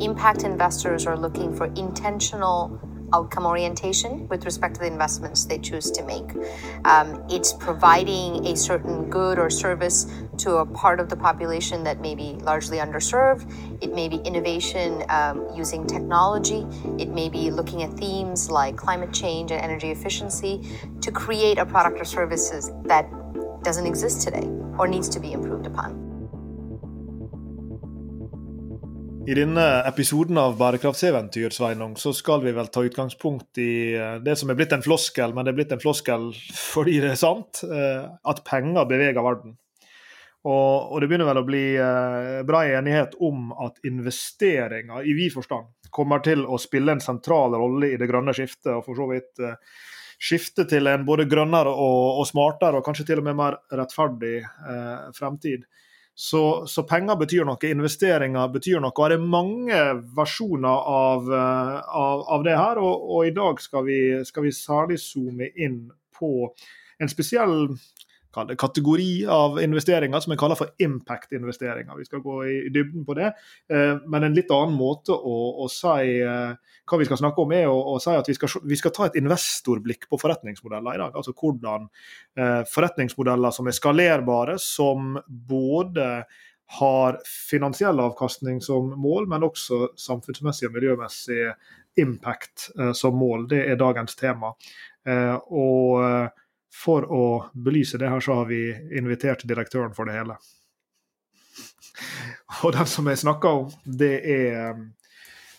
Impact investors are looking for intentional outcome orientation with respect to the investments they choose to make. Um, it's providing a certain good or service to a part of the population that may be largely underserved. It may be innovation um, using technology. It may be looking at themes like climate change and energy efficiency to create a product or services that doesn't exist today or needs to be improved upon. I denne episoden av Bærekraftseventyr Sveinung, så skal vi vel ta utgangspunkt i eh, det som er blitt en floskel, men det er blitt en floskel fordi det er sant, eh, at penger beveger verden. Og, og det begynner vel å bli eh, bred enighet om at investeringer i vid forstand kommer til å spille en sentral rolle i det grønne skiftet, og for så vidt skifte til en både grønnere og, og, smartere, og kanskje til og med mer rettferdig eh, fremtid. Så, så, penger betyr noe, investeringer betyr noe. Og det er mange versjoner av, eh, av, av det her. Og, og, i dag skal vi, skal vi særlig zoome inn på en spesiell kategori av investeringer som jeg kaller for impact-investeringer. Vi skal gå i dybden på det. Eh, men en litt annen måte å, å si eh, hva vi skal snakke om, er å, å si at vi skal, vi skal, ta et investorblikk på forretningsmodeller i dag. Altså hvordan eh, forretningsmodeller som er skalerbare, som både har finansiell avkastning som mål, men også samfunnsmessig og miljømessig impact som mål. Det er dagens tema. og for å belyse det her, så har vi invitert direktøren for det hele. Og den som jeg snakker om, det er um,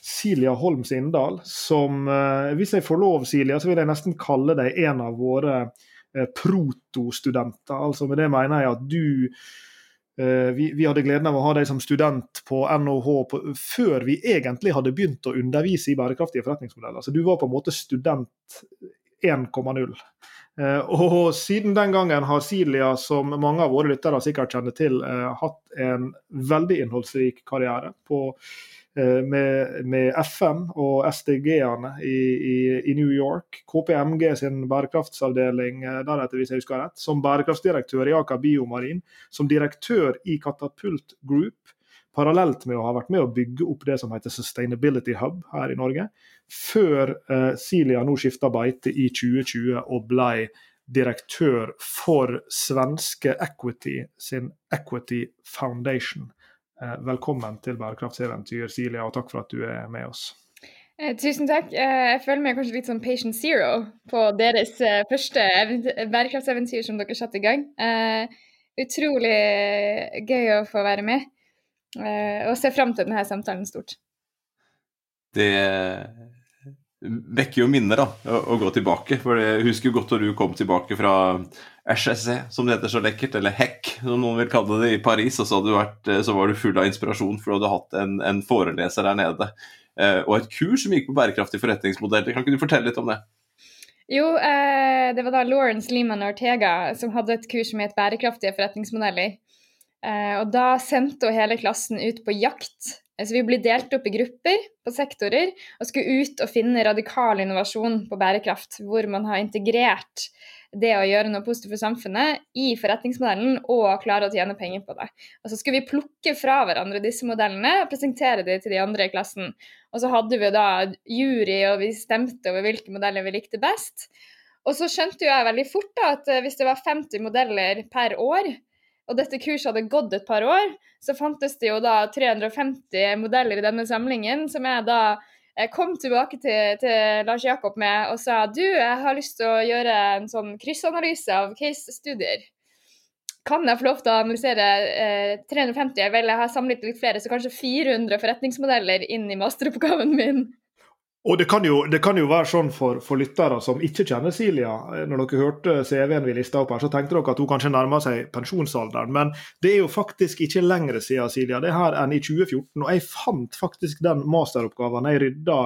Silja Holm Sindal, som uh, Hvis jeg får lov, Silja, så vil jeg nesten kalle deg en av våre uh, protostudenter. Altså Med det mener jeg at du uh, vi, vi, hadde gleden av å ha deg som student på NHH på, før vi egentlig hadde begynt å undervise i bærekraftige forretningsmodeller. Så du var på en måte student 1,0. Eh, og siden den gangen har Silja, som mange av våre lyttere sikkert kjenner til, eh, hatt en veldig innholdsrik karriere på, eh, med, med, FN og SDG-ene i, i, i, New York. KPMG sin bærekraftsavdeling deretter, hvis jeg husker rett. Som bærekraftsdirektør i Aker Biomarin. Som direktør i Katapult Group parallelt med å ha vært med å bygge opp det som heter Sustainability Hub her i Norge, før eh, Silja nå skifta beite i 2020 og ble direktør for svenske Equity sin Equity Foundation. Eh, velkommen til bærekraftseventyr, Silja, og takk for at du er med oss. Eh, tusen takk. Eh, jeg føler meg kanskje litt som patient zero på deres eh, første bærekraftseventyr som dere satte i gang. Eh, utrolig gøy å få være med. Eh, og ser fram til denne samtalen stort. Det vekker jo minner, da, å, gå tilbake. For jeg husker godt da du kom tilbake fra HSC, som det heter så lekkert, eller HEC, som noen vil kalle det, i Paris. Og så, vært, eh, så var du full av inspirasjon, for du hadde hatt en, en foreleser der nede. Eh, og et kurs som gikk på bærekraftige forretningsmodeller. Kan ikke du fortelle litt om det? Jo, eh, det var da Lawrence Lehman Ortega som hadde et kurs som het Bærekraftige forretningsmodeller. Eh, og da sendte hun hele klassen ut på jakt. Så vi ble delt opp i grupper på sektorer og skulle ut og finne radikal innovasjon på bærekraft, hvor man har integrert det å gjøre noe positivt for samfunnet i forretningsmodellen og klare å tjene penger på det. Og så skulle vi plukke fra hverandre disse modellene og presentere dem til de andre i klassen. Og så hadde vi da jury, og vi stemte over hvilke modeller vi likte best. Og så skjønte jeg veldig fort da at eh, hvis det var 50 modeller per år, og dette kurset hadde gått et par år, så fantes det jo da 350 modeller i denne samlingen, som jeg da jeg kom tilbake til, til, Lars Jakob med og sa du, jeg har lyst til å gjøre en sånn kryssanalyse av case-studier. Kan jeg få lov til å analysere eh, 350? Jeg har samlet litt flere, så kanskje 400 forretningsmodeller inn i masteroppgaven min. Og det kan, jo, det kan, jo, være sånn for, for, lyttere som ikke kjenner Silja. Når dere hørte CV-en vi lista opp her, så tenkte dere at hun kanskje nærmer seg pensjonsalderen. Men det er jo faktisk ikke lenger siden Silja, det er her enn i 2014. Og jeg fant faktisk den masteroppgaven jeg rydda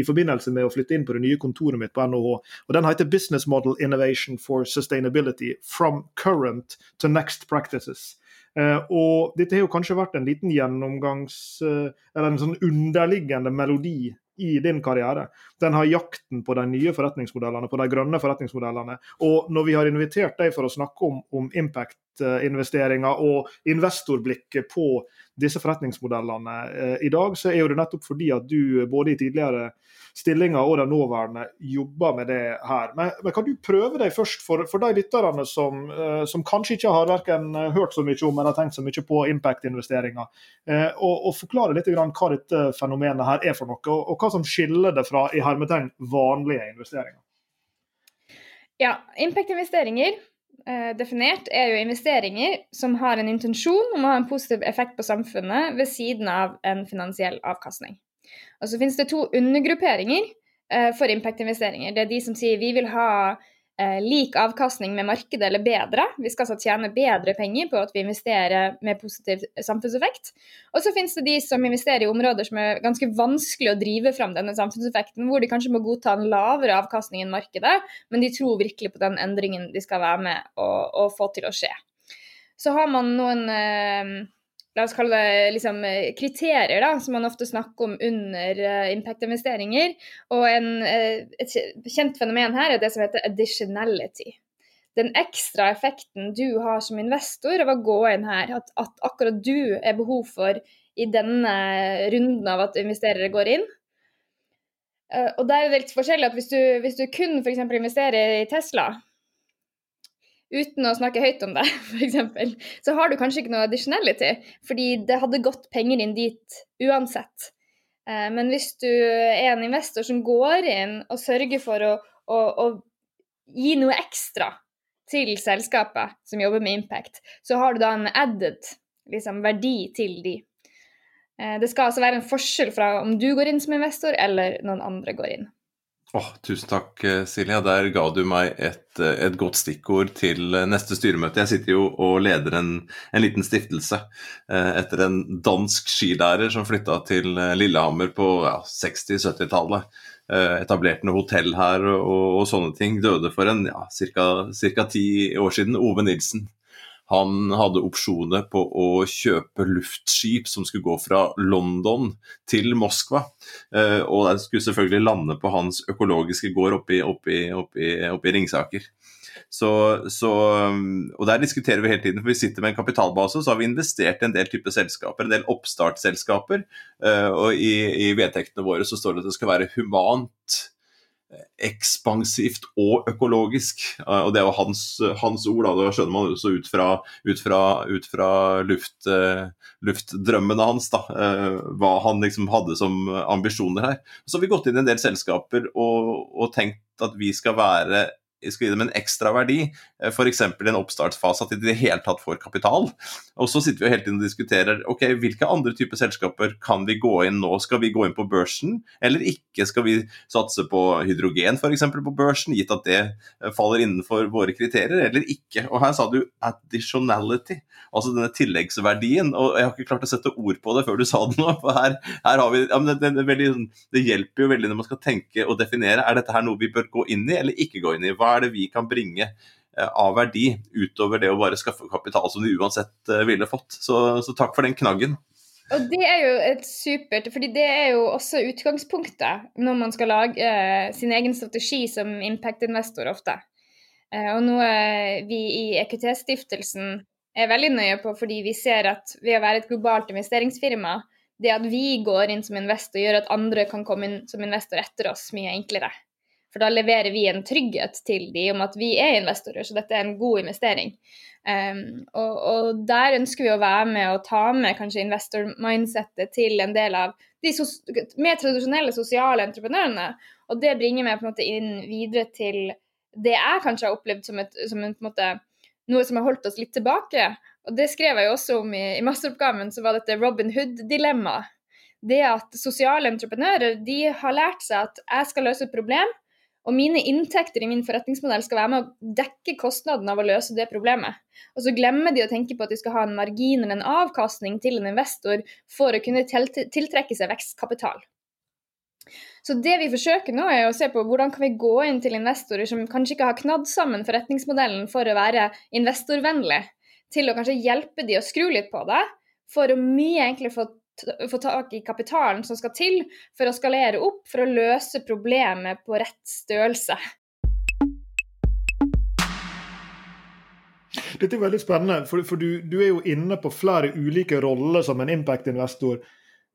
i forbindelse med å flytte inn på det nye kontoret mitt på NHH. Og Den heter 'Business Model Innovation for Sustainability from Current to Next Practices'. Uh, og dette har jo kanskje vært en liten gjennomgangs... Uh, eller en sånn underliggende melodi i din karriere. Den har jakten på de nye forretningsmodellene, på de grønne forretningsmodellene. Og når vi har invitert deg for å snakke om, om impact-investeringer og investorblikket på disse forretningsmodellene. Eh, I dag så er jo det nettopp fordi at du både i tidligere stillinger og den nåværende jobber med det her. Men, men kan du prøve deg først for, for de lytterne som, uh, som, kanskje ikke har hørt så mye om eller tenkt så mye på impact-investeringer, og, og, forklare litt grann hva dette fenomenet her er for noe, og, og hva som skiller det fra i hermetegn vanlige investeringer? Ja, impact-investeringer eh, definert er jo investeringer som har en intensjon om å ha en positiv effekt på samfunnet ved siden av en finansiell avkastning. Og så finnes det to undergrupperinger eh, for impact-investeringer. Det er de som sier vi vil ha eh, lik avkastning med markedet eller bedre. Vi skal altså tjene bedre penger på at vi investerer med positiv samfunnseffekt. Og så finnes det de som investerer i områder som er ganske vanskelig å drive fram denne samfunnseffekten, hvor de kanskje må godta en lavere avkastning enn markedet, men de tror virkelig på den endringen de skal være med og, og få til å skje. Så har man noen eh, la oss kalle det liksom, kriterier da, som man ofte snakker om under uh, impact-investeringer. Og en, uh, et kjent fenomen her er det som heter additionality. Den ekstra effekten du har som investor av å gå inn her, at, at akkurat du er behov for i denne runden av at investerere går inn. Uh, og der er det litt forskjellig at hvis du, hvis du kun f.eks. investerer i Tesla, uten å snakke høyt om det, f.eks., så har du kanskje ikke noe additionality, fordi det hadde gått penger inn dit uansett. Eh, men hvis du er en investor som går inn og sørger for å, å, å gi noe ekstra til selskapet som jobber med impact, så har du da en added liksom, verdi til de. Eh, det skal altså være en forskjell fra om du går inn som investor, eller noen andre går inn. Oh, tusen takk, eh, Silja. Der ga du meg et, eh, et, godt stikkord til eh, neste styremøte. Jeg sitter jo og leder en, en liten stiftelse eh, etter en dansk skilærer som flytta til Lillehammer på ja, 60-70-tallet. Eh, etablerte noe hotell her og, og, sånne ting. Døde for en ja, ca. ti år siden. Ove Nilsen. Han hadde opsjoner på å kjøpe luftskip som skulle gå fra London til Moskva. Eh, og det skulle selvfølgelig lande på hans økologiske gård oppe i Ringsaker. Så, så, og Der diskuterer vi hele tiden, for vi sitter med en kapitalbase, så har vi investert i en del type selskaper, en del oppstartsselskaper. Eh, og i, i vedtektene våre så står det at det skal være humant ekspansivt og økologisk. Og Det jo hans, hans ord, da. det skjønner man også ut fra, ut fra, ut fra luft, uh, luftdrømmene hans. da, uh, Hva han liksom hadde som ambisjoner her. Så har vi gått inn i en del selskaper og, og tenkt at vi skal være skal gi dem en ekstra verdi, eh, f.eks. i en oppstartsfase, at de i det hele tatt får kapital. Og så sitter vi jo hele tiden og diskuterer ok, hvilke andre typer selskaper kan vi gå inn nå. Skal vi gå inn på børsen, eller ikke? Skal vi satse på hydrogen f.eks. på børsen, gitt at det eh, faller innenfor våre kriterier, eller ikke? Og her sa du additionality, altså denne tilleggsverdien. Og jeg har ikke klart å sette ord på det før du sa det nå. for her, her har vi, ja, det, det, veldig, det hjelper jo veldig når man skal tenke og definere er dette her noe vi bør gå inn i eller ikke gå inn i. Hva er det vi kan bringe eh, av verdi utover det å bare skaffe kapital som de uansett eh, ville fått. Så, så takk for den knaggen. Og det er jo et supert, fordi det er jo også utgangspunktet når man skal lage eh, sin egen strategi som impact-investor ofte. Eh, og noe vi i EQT-stiftelsen er veldig nøye på, fordi vi ser at ved å være et globalt investeringsfirma, det at vi går inn som investor, gjør at andre kan komme inn som investor etter oss mye enklere. For da leverer vi en trygghet til de om at vi er investorer, så dette er en god investering. Um, og, og, der ønsker vi å være med og ta med kanskje investor-mindsettet til en del av de mer tradisjonelle sosiale entreprenørene. Og det bringer meg på en måte inn videre til det jeg kanskje har opplevd som, et, som en, måte, noe som har holdt oss litt tilbake. Og det skrev jeg jo også om i, i masteroppgaven, så var dette Robin Hood-dilemmaet. Det at sosiale entreprenører de har lært seg at jeg skal løse et problem, og mine inntekter i min forretningsmodell skal være med å dekke kostnaden av å løse det problemet. Og så glemmer de å tenke på at de skal ha en margin eller en avkastning til en investor for å kunne tiltrekke seg vekstkapital. Så det vi forsøker nå, er å se på hvordan kan vi gå inn til investorer som kanskje ikke har knadd sammen forretningsmodellen for å være investorvennlig, til å kanskje hjelpe de å skru litt på det, for å mye enklere få få tak i kapitalen som skal til for å skalere opp, for å løse problemet på rett størrelse. Dette er veldig spennende, for, for du, du, er jo inne på flere ulike roller som en impact-investor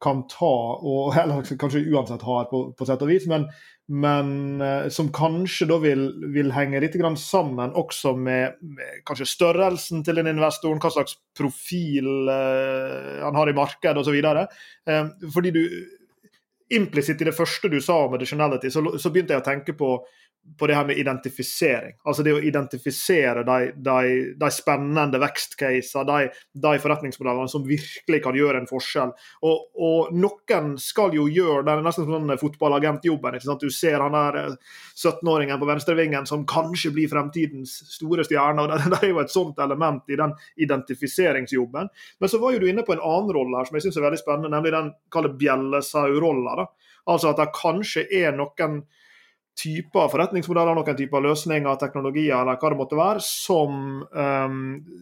kan ta, og eller kanskje uansett har, på, på sett og vis, men, men eh, som kanskje da vil, vil henge litt sammen også med, med, kanskje størrelsen til den investoren, hva slags profil eh, han har i markedet osv. Eh, fordi du implisitt i det første du sa om additionality, så, så begynte jeg å tenke på på det her med identifisering. Altså det å identifisere de, de, de spennende vekstcaser, de, de, forretningsmodellene som virkelig kan gjøre en forskjell. Og, og noen skal jo gjøre det. er nesten som sånn fotballagentjobben. Du ser han der 17-åringen eh, på venstrevingen som kanskje blir fremtidens store stjerne. og det, det, er jo et sånt element i den identifiseringsjobben. Men så var jo du inne på en annen rolle her som jeg synes er veldig spennende, nemlig den bjellesau-rolla. Altså at det kanskje er noen typer forretningsmodeller, noen typer løsninger, teknologier eller hva det måtte være, som, um,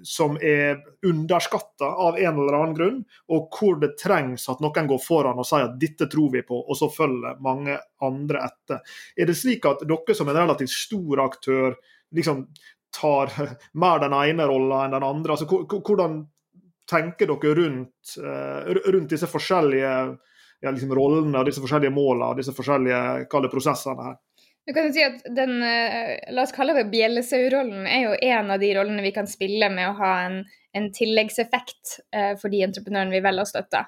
som er underskatta av en eller annen grunn, og hvor det trengs at noen går foran og sier at dette tror vi på, og så følger mange andre etter. Er det slik at dere som en relativt stor aktør liksom tar mer den ene rolla enn den andre? Altså, hvordan tenker dere rundt, uh, rundt disse forskjellige ja, liksom rollene disse forskjellige målene disse forskjellige prosessene her? Du kan jo si at den, eh, La oss kalle det bjellesau-rollen er jo en av de rollene vi kan spille med å ha en, en tilleggseffekt eh, for de entreprenørene vi velger å støtte.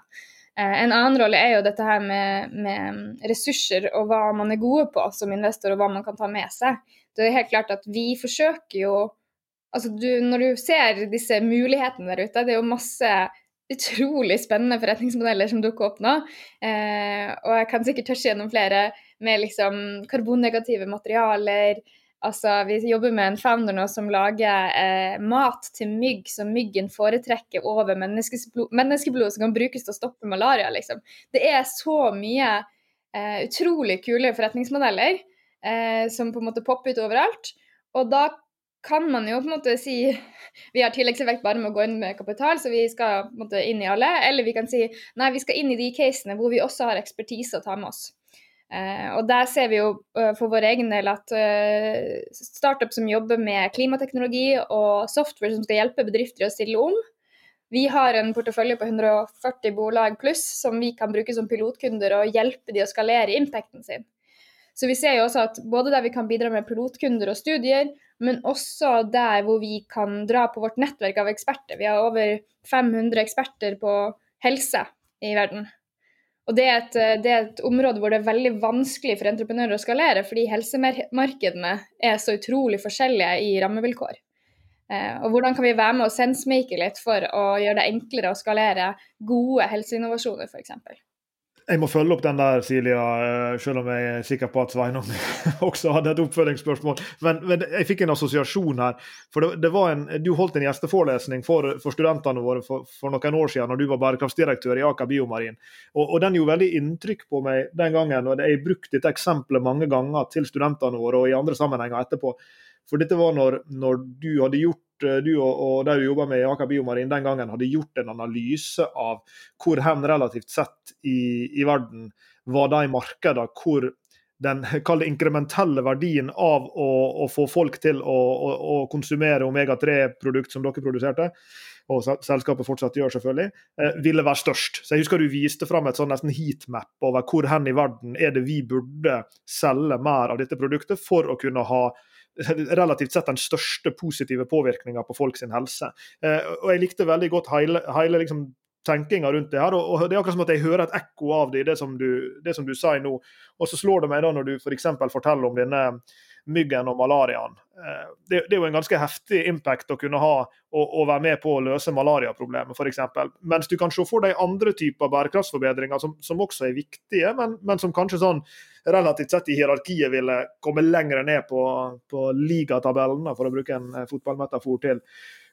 Eh, en annen rolle er jo dette her med, med, ressurser og hva man er gode på som investor, og hva man kan ta med seg. Det er helt klart at vi forsøker jo altså du, Når du ser disse mulighetene der ute, det er jo masse utrolig spennende forretningsmodeller som dukker opp nå. Eh, og jeg kan sikkert tørse gjennom flere med liksom karbonnegative materialer. Altså, vi jobber med en founder nå som lager eh, mat til mygg som myggen foretrekker over menneskeblod, menneskeblod som kan brukes til å stoppe malaria. Liksom. Det er så mye eh, utrolig kule forretningsmodeller eh, som på en måte popper ut overalt. Og da kan man jo på en måte si vi har tilleggseffekt bare med å gå inn med kapital, så vi skal måte inn i alle. Eller vi kan si nei, vi skal inn i de casene hvor vi også har ekspertise å ta med oss. Uh, og der ser vi jo uh, for vår egen del at uh, startup som jobber med klimateknologi og software som skal hjelpe bedrifter å stille om, vi har en portefølje på 140 bolag pluss som vi kan bruke som pilotkunder og hjelpe de å skalere impacten sin. Så vi ser jo også at både der vi kan bidra med pilotkunder og studier, men også der hvor vi kan dra på vårt nettverk av eksperter. Vi har over 500 eksperter på helse i verden. Og det er, et, det er, et, område hvor det er veldig vanskelig for entreprenører å skalere, fordi helsemarkedene er så utrolig forskjellige i rammevilkår. Eh, og hvordan kan vi være med å sensmake litt for å gjøre det enklere å skalere gode helseinnovasjoner, f.eks. Jeg må følge opp den der, Silja, eh, selv om jeg er sikker på at Sveinung også hadde et oppfølgingsspørsmål. Men, men, jeg fikk en assosiasjon her. for det, det en, Du holdt en gjesteforelesning for, for studentene våre for, for, noen år siden når du var bærekraftsdirektør i Aker Biomarin. Og, og, Den gjorde veldig inntrykk på meg den gangen. og Jeg har brukt dette eksempelet mange ganger til studentene våre og i andre sammenhenger etterpå. For dette var når, når du hadde gjort du og, og de du jobba med i Aker Biomarin den gangen, hadde gjort en analyse av hvor hen relativt sett i, i verden var de markedene hvor den inkrementelle verdien av å, å, få folk til å, å, å konsumere omega-3-produkt som dere produserte, og selskapet fortsatt gjør, selvfølgelig, eh, ville være størst. Så Jeg husker du viste fram et sånn nesten heatmap over hvor hen i verden er det vi burde selge mer av dette produktet for å kunne ha relativt sett den største positive påvirkninga på folks helse. Eh, og Jeg likte veldig godt hele, hele liksom, tenkinga rundt det her. og, Det er akkurat som at jeg hører et ekko av det i det som du, det du sier nå. Og så slår det meg da når du f.eks. For forteller om denne myggen og malariaen. Eh, det, det, er jo en ganske heftig impact å kunne ha å være med på å løse malariaproblemet, f.eks. Mens du kan se for deg andre typer bærekraftsforbedringer som, som også er viktige, men, men, som kanskje sånn relativt sett i hierarkiet ville komme lenger ned på, på ligatabellen, for å bruke en eh, fotballmetafor til.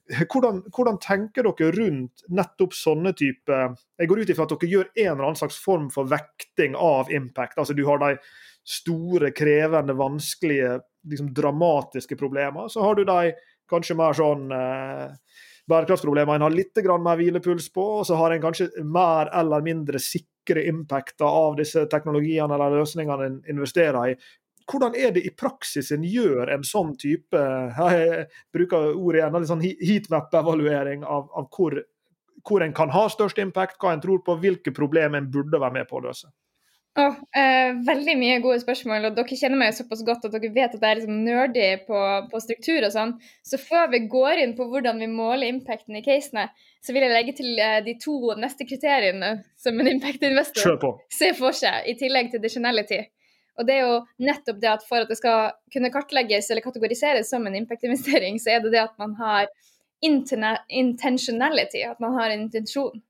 Hvordan, hvordan, tenker dere rundt nettopp sånne type Jeg går ut ifra at dere gjør en eller annen slags form for vekting av impact. altså Du har de store, krevende, vanskelige, liksom dramatiske problemer. Så har du de kanskje mer sånn eh, bærekraftsproblemer en har litt mer hvilepuls på, og så har en kanskje mer eller mindre sikre impacter av disse teknologiene eller løsningene en investerer i. hvordan er det i praksis en gjør en sånn type Jeg bruker ordet igjen, litt sånn heatmap-evaluering av, av hvor, hvor en kan ha størst impact, hva en tror på, hvilke problemer en burde være med på å løse. Oh, eh, veldig mye gode spørsmål, og dere kjenner meg jo såpass godt at dere vet at jeg er liksom nerdy på, på, struktur og sånn. Så før vi går inn på hvordan vi måler impacten i casene, så vil jeg legge til eh, de to neste kriteriene som en impact-investor ser for seg, i tillegg til additionality. Og det er jo nettopp det at for at det skal kunne kartlegges eller kategoriseres som en impact-investering, så er det det at man har intentionality, at man har en intensjon.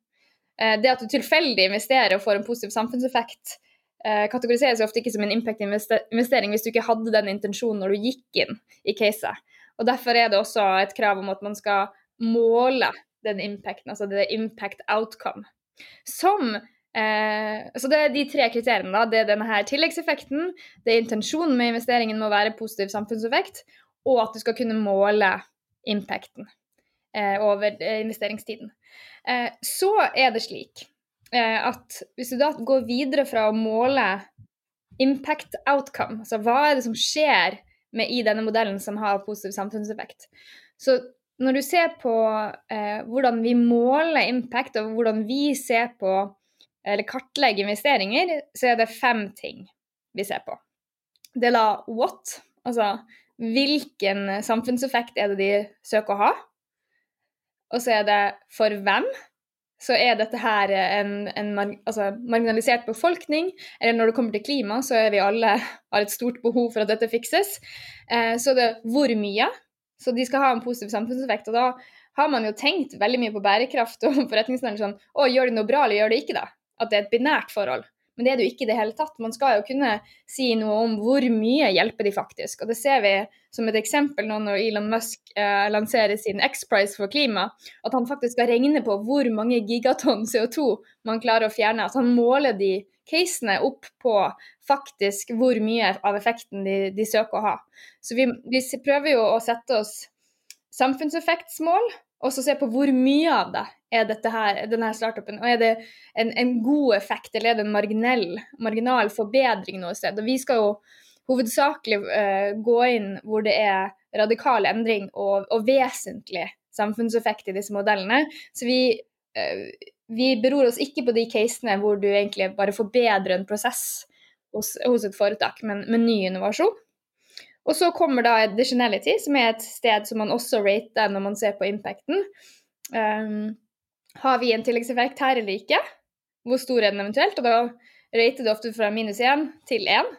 Eh, det at du tilfeldig investerer og får en positiv samfunnseffekt, kategoriseres ofte ikke som en impact-investering hvis du ikke hadde den intensjonen når du gikk inn i caset. Og Derfor er det også et krav om at man skal måle den impacten, altså det er impact outcome. Som eh, Så det er de tre kriteriene. da, Det er denne her tilleggseffekten, det er intensjonen med investeringen må være positiv samfunnseffekt, og at du skal kunne måle impacten eh, over eh, investeringstiden. Eh, så er det slik Eh, at hvis du da går videre fra å måle impact outcome, altså hva er det som skjer med, i denne modellen som har positiv samfunnseffekt, så når du ser på eh, hvordan vi måler impact, og hvordan vi ser på eller kartlegger investeringer, så er det fem ting vi ser på. Det er da what, altså hvilken samfunnseffekt er det de søker å ha? Og så er det for hvem, så er dette her en, en altså, marginalisert befolkning. Eller når det kommer til klima, så er vi alle har et stort behov for at dette fikses. Eh, så det er hvor mye. Så de skal ha en positiv samfunnseffekt. Og da har man jo tenkt veldig mye på bærekraft og forretningsnæring sånn Å, gjør det noe bra, eller gjør det ikke, da? At det er et binært forhold. Men det er det jo ikke i det hele tatt. Man skal jo kunne si noe om hvor mye hjelper de faktisk. Og det ser vi som et eksempel nå når Elon Musk eh, lanserer sin X-Price for klima, at han faktisk skal regne på hvor mange gigatonn CO2 man klarer å fjerne. At han måler de casene opp på faktisk hvor mye av effekten de, de søker å ha. Så vi, vi prøver jo å sette oss samfunnseffektsmål, og så se på hvor mye av det er dette her, denne startupen. Og er det en, en god effekt, eller er det en marginell, marginal forbedring noe sted? Og vi skal jo hovedsakelig uh, gå inn hvor det er radikal endring og, og, vesentlig samfunnseffekt i disse modellene. Så vi, uh, vi beror oss ikke på de casene hvor du egentlig bare forbedrer en prosess hos, hos et foretak, men med ny innovasjon. Og så kommer da additionality, som er et sted som man også rater når man ser på impacten. Um, har vi en tilleggseffekt her eller ikke? Hvor stor er den eventuelt? Og da rater du ofte fra minus 1 til 1.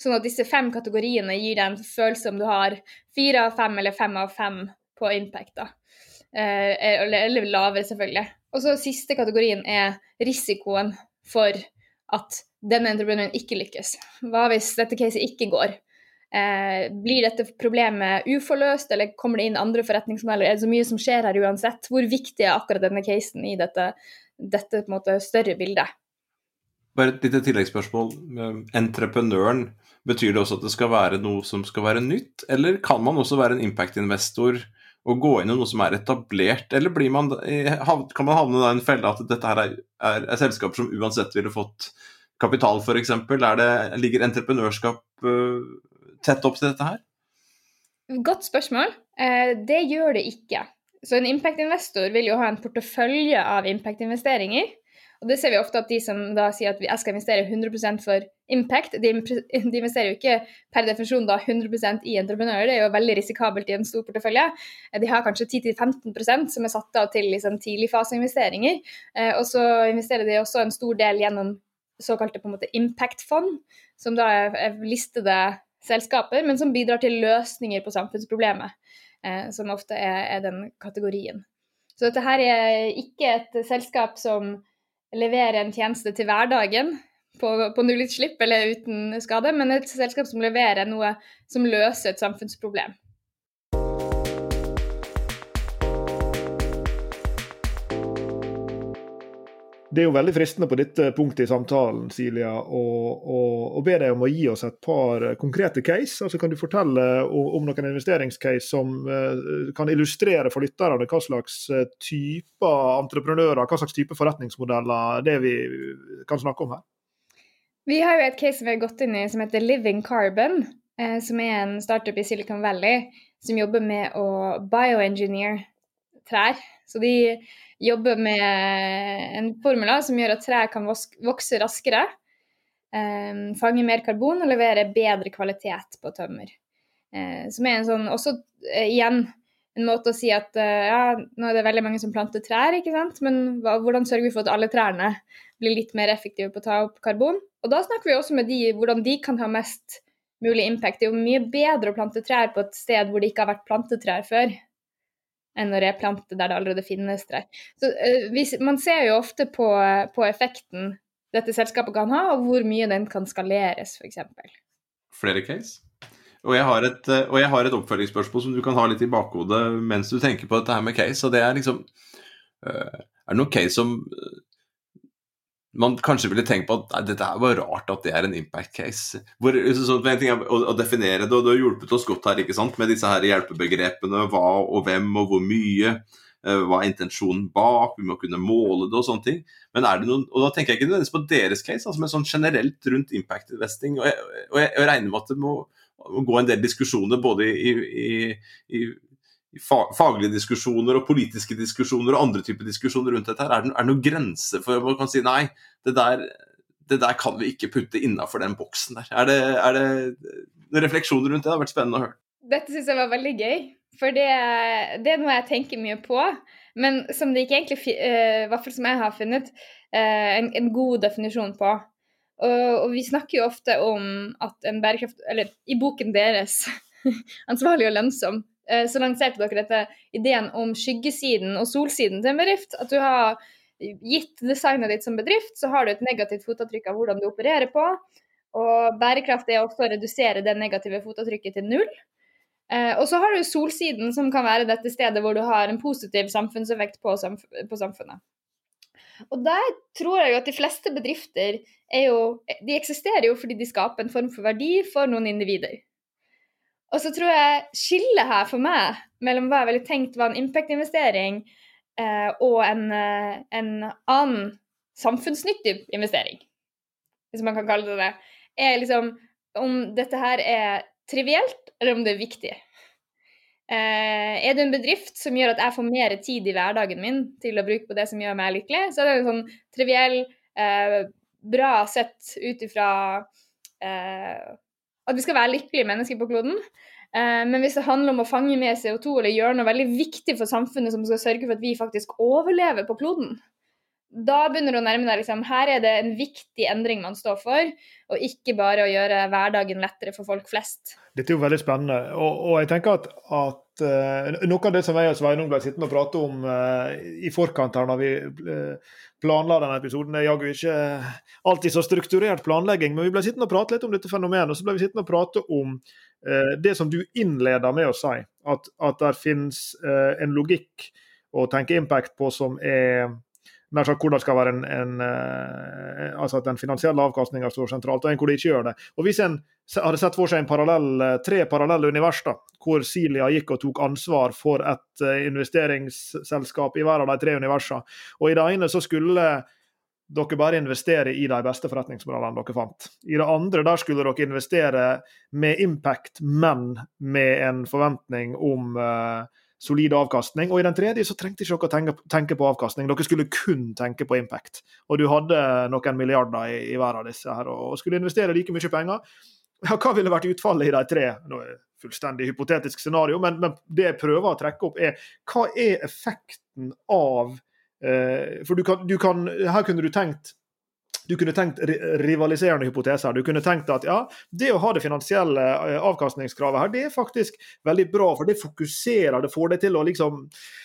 Sånn at disse fem kategoriene gir deg en følelse om du har fire av fem eller fem av fem på impact. da. Eh, eller, eller lavere, selvfølgelig. Og så siste kategorien er risikoen for at denne entreprenøren ikke lykkes. Hva hvis dette caset ikke går? Eh, blir dette problemet uforløst, eller kommer det inn andre forretningsmodeller? Er det så mye som skjer her uansett? Hvor viktig er akkurat denne casen i dette, dette måte, større bildet? Bare et lite tilleggsspørsmål. Entreprenøren, betyr det også at det skal være noe som skal være nytt, eller kan man også være en impact-investor og gå inn i noe som er etablert, eller man, kan man havne i en felle at dette her er, er, er selskaper som uansett ville fått kapital, f.eks.? Ligger entreprenørskap uh, tett opp til dette her? Godt spørsmål. Eh, det gjør det ikke. Så en impact-investor vil jo ha en portefølje av impact-investeringer. Og det ser vi ofte at de som da sier at jeg skal investere 100% for impact, de, investerer jo ikke per definisjon da 100% i entreprenører, det er jo veldig risikabelt i en stor portefølje. De har kanskje 10-15% som er satt av til liksom, tidligfaseinvesteringer. Eh, og så investerer de også en stor del gjennom såkalte impact-fond, som da er listede selskaper, men som bidrar til løsninger på samfunnsproblemet, eh, som ofte er, den kategorien. Så dette her er ikke et selskap som leverer en tjeneste til hverdagen på, på nullutslipp eller uten skade, men et selskap som leverer noe som løser et samfunnsproblem. Det er jo veldig fristende på dette punktet i samtalen Silja, å, be deg om å gi oss et par konkrete case. altså Kan du fortelle om noen investeringscase som uh, kan illustrere for lytterne hva slags eh, typer entreprenører, hva slags type forretningsmodeller det vi kan snakke om her? Vi har jo et case vi har gått inn i som heter Living Carbon, eh, som er en startup i Silicon Valley som jobber med å bioengineer trær. Så de jobber med en formula som gjør at trær kan vokse raskere, eh, fange mer karbon og levere bedre kvalitet på tømmer. Eh, som er en sånn, også eh, igjen en måte å si at ja, nå er det veldig mange som planter trær, ikke sant? men hvordan sørger vi for at alle trærne blir litt mer effektive på å ta opp karbon? Og da snakker vi også med de hvordan de kan ha mest mulig impact. Det er jo mye bedre å plante trær på et sted hvor det ikke har vært plantet trær før, enn å replante der det allerede finnes trær. Så uh, vi, Man ser jo ofte på, på, effekten dette selskapet kan ha, og hvor mye den kan skaleres, f.eks. Flere case? Og jeg, et, eh, og jeg, har et, oppfølgingsspørsmål som du kan ha litt i bakhodet mens du tenker på dette her med case. og det Er liksom uh, Er det noen case som man kanskje ville tenkt på at nei, dette er bare rart at det er en impact case. Hvor, så, en ting er å, å, definere det, og du har hjulpet oss godt her ikke sant, med disse her hjelpebegrepene. Hva og hvem og hvor mye. Uh, hva er intensjonen bak? Vi må kunne måle det og sånne ting. Men er det noen, og da tenker jeg ikke nødvendigvis på deres case, altså, men sånn generelt rundt impact investing. Og jeg, og jeg, jeg regner med at det må, gå en del diskusjoner både i, i, i faglige diskusjoner og politiske diskusjoner og andre typer diskusjoner rundt dette. her, Er det, er det noen grense for man kan si nei, det der, det der kan vi ikke putte innafor den boksen der? Er det, er det refleksjoner rundt det? Det har vært spennende å høre. Dette syns jeg var veldig gøy, for det, det, er noe jeg tenker mye på. Men som det ikke egentlig, uh, i hvert fall som jeg har funnet, uh, en, en, god definisjon på. Og, vi snakker jo ofte om at en bærekraft Eller i boken deres, 'Ansvarlig og lønnsom', Eh, så lanserte dere dette ideen om skyggesiden og solsiden til en bedrift. At du har gitt designet ditt som bedrift, så har du et negativt fotavtrykk av hvordan du opererer på. Og bærekraft er også å redusere det negative fotavtrykket til null. Eh, og så har du solsiden, som kan være dette stedet hvor du har en positiv samfunnseffekt på, samf på samfunnet. Og der tror jeg jo at de fleste bedrifter er jo De eksisterer jo fordi de skaper en form for verdi for noen individer. Og så tror jeg skillet her for meg mellom hva jeg ville tenkt var en impact-investering eh, og en, eh, en, annen samfunnsnyttig investering, hvis man kan kalle det det, er liksom om dette her er trivielt, eller om det er viktig. Eh, er det en bedrift som gjør at jeg får mer tid i hverdagen min til å bruke på det som gjør meg lykkelig, så er det en sånn triviell, eh, bra sett ut ifra eh, at vi skal være lykkelige mennesker på kloden. Eh, men hvis det handler om å fange med CO2 eller gjøre noe veldig viktig for samfunnet som skal sørge for at vi faktisk overlever på kloden, da begynner du å nærme deg liksom, Her er det en viktig endring man står for, og ikke bare å gjøre hverdagen lettere for folk flest. Dette er jo veldig spennende. Og, og jeg tenker at, at uh, noe av det som jeg og Sveinung ble sittende og prate om uh, i forkant her når vi uh, planla denne episoden, Det er jaggu ikke alltid så strukturert planlegging, men vi ble sittende og prate litt om dette fenomenet. Og så ble vi sittende og prate om det som du innleder med å si, at, at det finnes en logikk å tenke impact på som er nær sagt hvordan det skal være en, en uh, altså at den finansielle avkastninga står sentralt, og en hvor det ikke gjør det. Og Hvis en hadde sett for seg parallell, eh, tre parallelle univers, da, hvor Silia gikk og tok ansvar for et uh, investeringsselskap i hver av de tre universene, og i det ene så skulle dere bare investere i de beste forretningsmodellene dere fant. I det andre der skulle dere investere med impact, men med en forventning om uh, solid avkastning. Og i den tredje så trengte ikke dere tenke, tenke, på avkastning, dere skulle kun tenke på impact. Og du hadde noen milliarder i, i hver av disse her, og skulle investere like mye penger. Ja, hva ville vært utfallet i de tre? Nå er fullstendig hypotetisk scenario, men, men, det jeg prøver å trekke opp, er hva er effekten av eh, For du kan, du kan, her kunne du tenkt du kunne tenkt rivaliserende hypoteser. Du kunne tenkt at ja, det å ha det finansielle eh, avkastningskravet her, det er faktisk veldig bra, for det fokuserer, det får deg til å liksom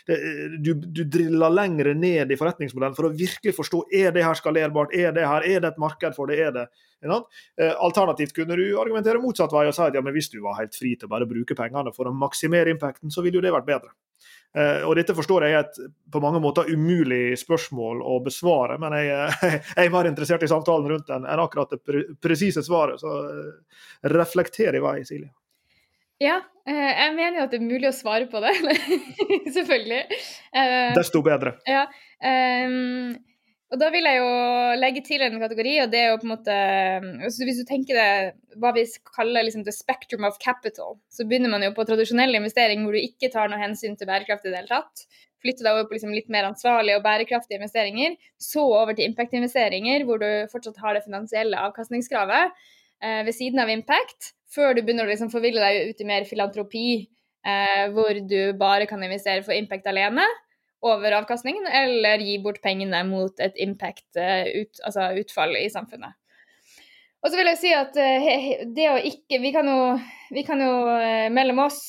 det, du, du, driller lengre ned i forretningsmodellen for å virkelig forstå er det her skalerbart, er det her, er det et marked for det, er det eh, Alternativt kunne du argumentere motsatt vei og si at ja, men hvis du var helt fri til å bare bruke pengene for å maksimere impacten, så ville jo det vært bedre. Uh, og Dette forstår jeg er et på mange måter umulig spørsmål å besvare, men jeg, jeg er mer interessert i samtalen rundt den enn akkurat det pre presise svaret. Så uh, reflekter i vei, Silje. Ja, jeg mener jo at det er mulig å svare på det. Selvfølgelig. Desto bedre. Ja, um, Og da vil jeg jo legge til en kategori, og det er jo på en måte altså Hvis du tenker det hva vi kaller liksom the spectrum of capital, så begynner man jo på tradisjonell investering hvor du ikke tar noe hensyn til bærekraft i det hele tatt. Flytter deg over på liksom litt mer ansvarlige og bærekraftige investeringer. Så over til impact-investeringer, hvor du fortsatt har det finansielle avkastningskravet eh, ved siden av impact, før du begynner å liksom forville deg ut i mer filantropi, eh, hvor du bare kan investere for impact alene over avkastningen, eller gi bort pengene mot et impact, uh, ut, altså i samfunnet. Og så vil jeg si at uh, det å ikke Vi kan jo, vi kan jo uh, mellom oss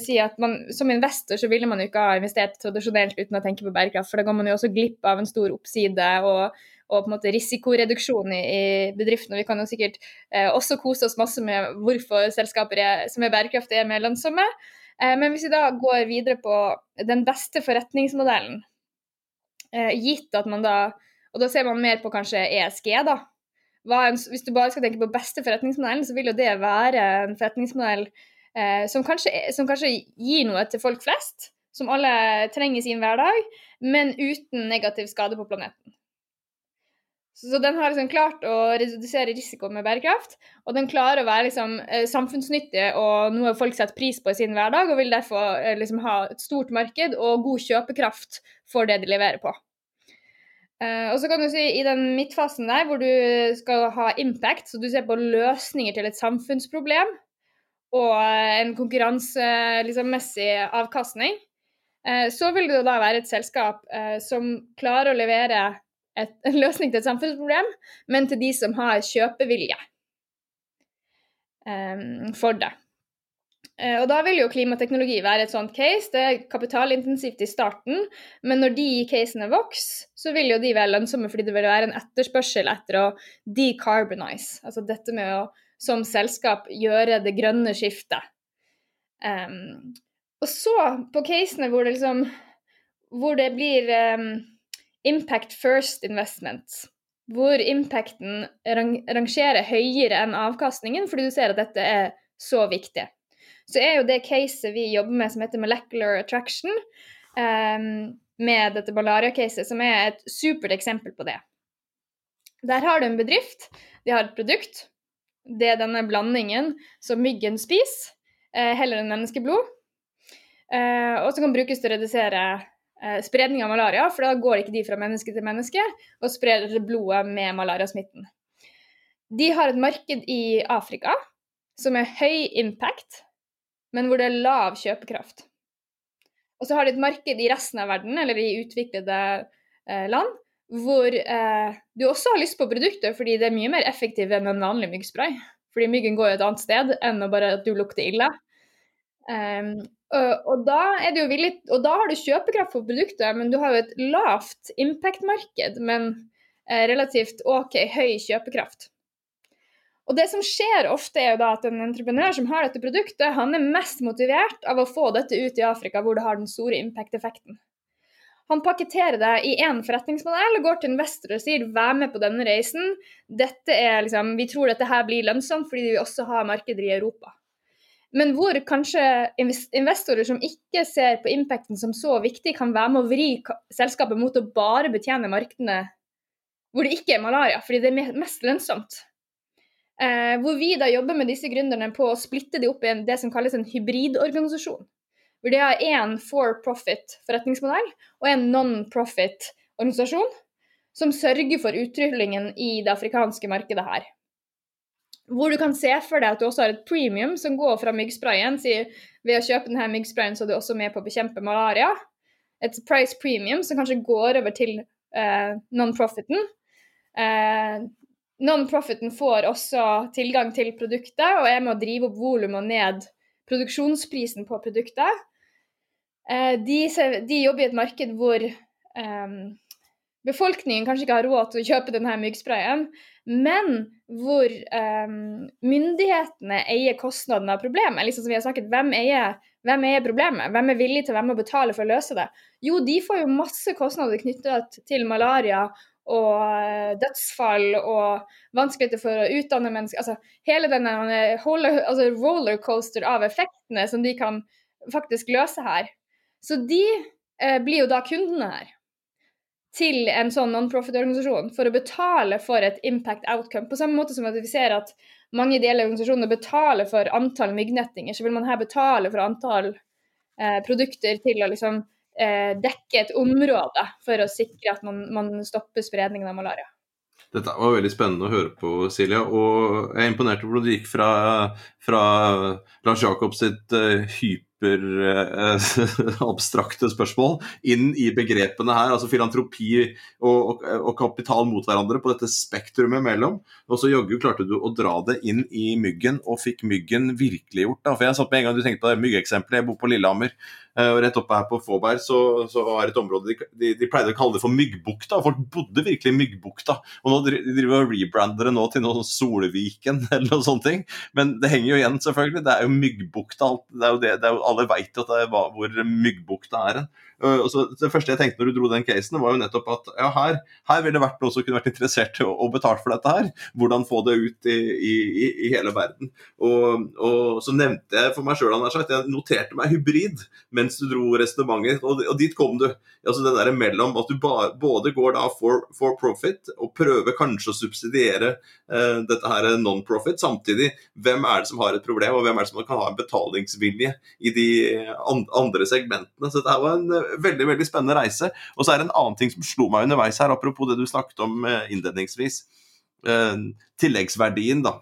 si at man, som investor så ville man jo ikke ha investert tradisjonelt uten å tenke på bærekraft, for da går man jo også glipp av en stor oppside og, og på en måte risikoreduksjon i, i bedriften. Og vi kan jo sikkert også kose oss masse med hvorfor selskaper er, som er bærekraftige, er mer lønnsomme. Eh, men hvis vi da går videre på den beste forretningsmodellen, eh, gitt at man da Og da ser man mer på kanskje ESG, da. hvis du bare skal tenke på beste forretningsmodellen, så vil jo det være en forretningsmodell eh, som kanskje, som kanskje gir noe til folk flest, som alle trenger i sin hverdag, men uten negativ skade på planeten. Så den har liksom klart å redusere risiko med bærekraft, og den klarer å være liksom, eh, samfunnsnyttig og noe folk setter pris på i sin hverdag, og vil derfor eh, liksom, ha et stort marked og god kjøpekraft for det de leverer på. Uh, og så kan du si I den midtfasen der, hvor du skal ha impact, så du ser på løsninger til et samfunnsproblem og en konkurransemessig liksom, avkastning, så vil det da være et selskap som klarer å levere et, en løsning til et samfunnsproblem, men til de som har kjøpevilje um, for det. Uh, og da vil jo klimateknologi være et sånt case. Det er kapitalintensivt i starten, men når de casene vokser, så vil jo de være lønnsomme fordi det vil være en etterspørsel etter å decarbonize. Altså dette med å som selskap gjøre det grønne skiftet. Um, og så, på casene hvor det liksom hvor det blir um, Impact First Investments, hvor impacten rang rangerer høyere enn avkastningen, fordi du ser at dette er så viktig. Så er jo det caset vi jobber med som heter Molecular Attraction, um, med dette malaria-caset, som er et supert eksempel på det. Der har du en bedrift, de har et produkt. Det er denne blandingen som myggen spiser, eh, heller enn menneskeblod. Eh, og som kan brukes til å redusere spredning av malaria, for da går ikke de fra menneske til menneske og sprer blodet med malariasmitten. De har et marked i Afrika som er høy impact, men hvor det er lav kjøpekraft. Og så har de et marked i resten av verden, eller i utviklede eh, land, hvor eh, du også har lyst på produktet fordi det er mye mer effektivt enn en vanlig myggspray. Fordi myggen går jo et annet sted enn å bare at du lukter ille. Um, og da, det jo villig, og da har du kjøpekraft for produktet, men du har jo et lavt impact-marked, men eh, relativt OK høy kjøpekraft. Og det som skjer ofte, er jo da at en entreprenør som har dette produktet, han er mest motivert av å få dette ut i Afrika, hvor det har den store impact-effekten. Han pakketterer det i én forretningsmodell og går til investorer og sier vær med på denne reisen. Dette er liksom, vi tror dette her blir lønnsomt fordi vi også har markeder i Europa men hvor kanskje investorer som ikke ser på impacten som så viktig, kan være med å vri selskapet mot å bare betjene markedene hvor det ikke er malaria, fordi det er mest lønnsomt. Eh, hvor vi da jobber med disse gründerne på å splitte de opp i en, det som kalles en hybridorganisasjon. Hvor de har én for profit forretningsmodell og en non-profit organisasjon som sørger for utrullingen i det afrikanske markedet her. Hvor du kan se for deg at du også har et premium som går fra myggsprayen. ved å kjøpe denne myggsprayen så er du også med på å bekjempe malaria. Et price premium som kanskje går over til eh, non-profiten. Eh, non-profiten får også tilgang til produktet og er med å drive opp volumet og ned produksjonsprisen på produktet. Eh, de, de, jobber i et marked hvor eh, befolkningen kanskje ikke har råd til å kjøpe denne myggsprayen, men hvor um, myndighetene eier kostnaden av problemet. Liksom som vi har snakket, hvem eier, hvem eier problemet? Hvem er villig til hvem å betale for å løse det? Jo, de får jo masse kostnader knyttet til malaria og uh, dødsfall og vanskeligheter for å utdanne mennesker. Altså hele denne altså, rollercoaster av effektene som de kan faktisk løse her. Så de eh, blir jo da kundene her. Til en sånn non-profit-organisasjon for å betale for et impact outcome. På samme måte som at vi ser at mange ideelle organisasjoner betaler for antall myggnettinger, så vil man her betale for antall eh, produkter til å liksom eh, dekke et område for å sikre at man, man stopper spredningen av malaria. Dette var veldig spennende å høre på, Silja. Og jeg er imponert over hvordan du gikk fra, fra Lars Jacobs sitt uh, hyperabstrakte eh, spørsmål inn i begrepene her, altså filantropi og, og, og, kapital mot hverandre på dette spektrumet mellom. Og så jaggu klarte du å dra det inn i myggen, og fikk myggen virkeliggjort. Da. For jeg satt med en gang du tenkte på det myggeeksempelet, jeg bor på Lillehammer. Eh, og rett oppe her på Fåberg så, så var et område de, de, de, pleide å kalle det for Myggbukta. Folk bodde virkelig i Myggbukta. Og nå driver og rebrander det nå til noe Solviken eller noe sånt. Men det henger jo igjen, selvfølgelig. Det er jo Myggbukta. Det er jo det, det er jo, alle veit hvor Myggbukta er hen. Uh, så det første jeg tenkte når du dro den casen, var jo nettopp at ja, her, her ville det vært noen som kunne vært interessert i å, å betale for dette her. Hvordan få det ut i, i, i hele verden. Og, og, så nevnte jeg for meg sjøl, jeg noterte meg hybrid mens du dro resonnementet, og, og, dit kom du. Altså det der mellom at du ba, både går da for, for, profit og prøver kanskje å subsidiere uh, dette her non-profit, samtidig hvem er det som har et problem, og hvem er det som kan ha en betalingsvilje i de andre segmentene. Så dette var en veldig veldig spennende reise. Og så er det en annen ting som slo meg underveis her, apropos det du snakket om eh, innledningsvis. Eh, tilleggsverdien, da.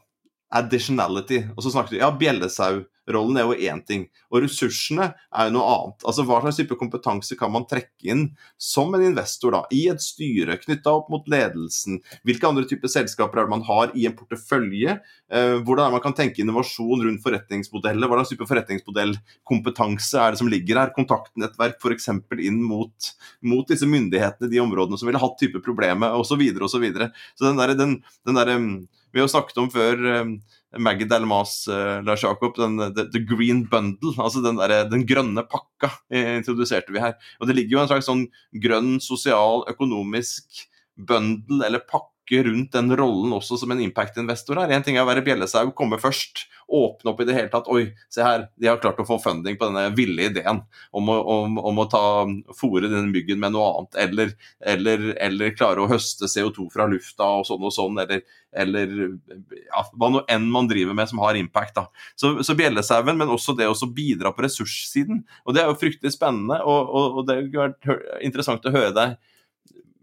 Additionality. Og så snakket du ja, bjellesau Rollen er jo én ting, og ressursene er jo noe annet. Altså Hva slags type kompetanse kan man trekke inn som en investor da, i et styre knytta opp mot ledelsen? Hvilke andre typer selskaper er det man har i en portefølje? Eh, hvordan er man kan tenke innovasjon rundt forretningsmodeller? Hva slags type forretningsmodellkompetanse er det som ligger her? Kontaktnettverk f.eks. inn mot, mot, disse myndighetene, de områdene som ville hatt type problemer, osv. Så, videre, og så, så den der, den, den der, vi har snakket om før Maggie Delmas, uh, Lars Jakob, den, the, the, Green Bundle, altså den, der, den grønne pakka, eh, introduserte vi her. Og Det ligger jo en slags sånn grønn, sosial, økonomisk bundle eller pakke rundt den rollen også som en impact-investor her. En ting er å være bjellesau, komme først, åpne opp i det hele tatt. Oi, se her, de har klart å få funding på denne ville ideen om å, om, om å ta, fòre denne myggen med noe annet. Eller, eller, eller, klare å høste CO2 fra lufta og sånn og sånn. Eller, eller ja, hva nå enn man driver med som har impact. da. Så, så bjellesauen, men også det å bidra på ressurssiden. Og det er jo fryktelig spennende, og, og, og det har vært interessant å høre deg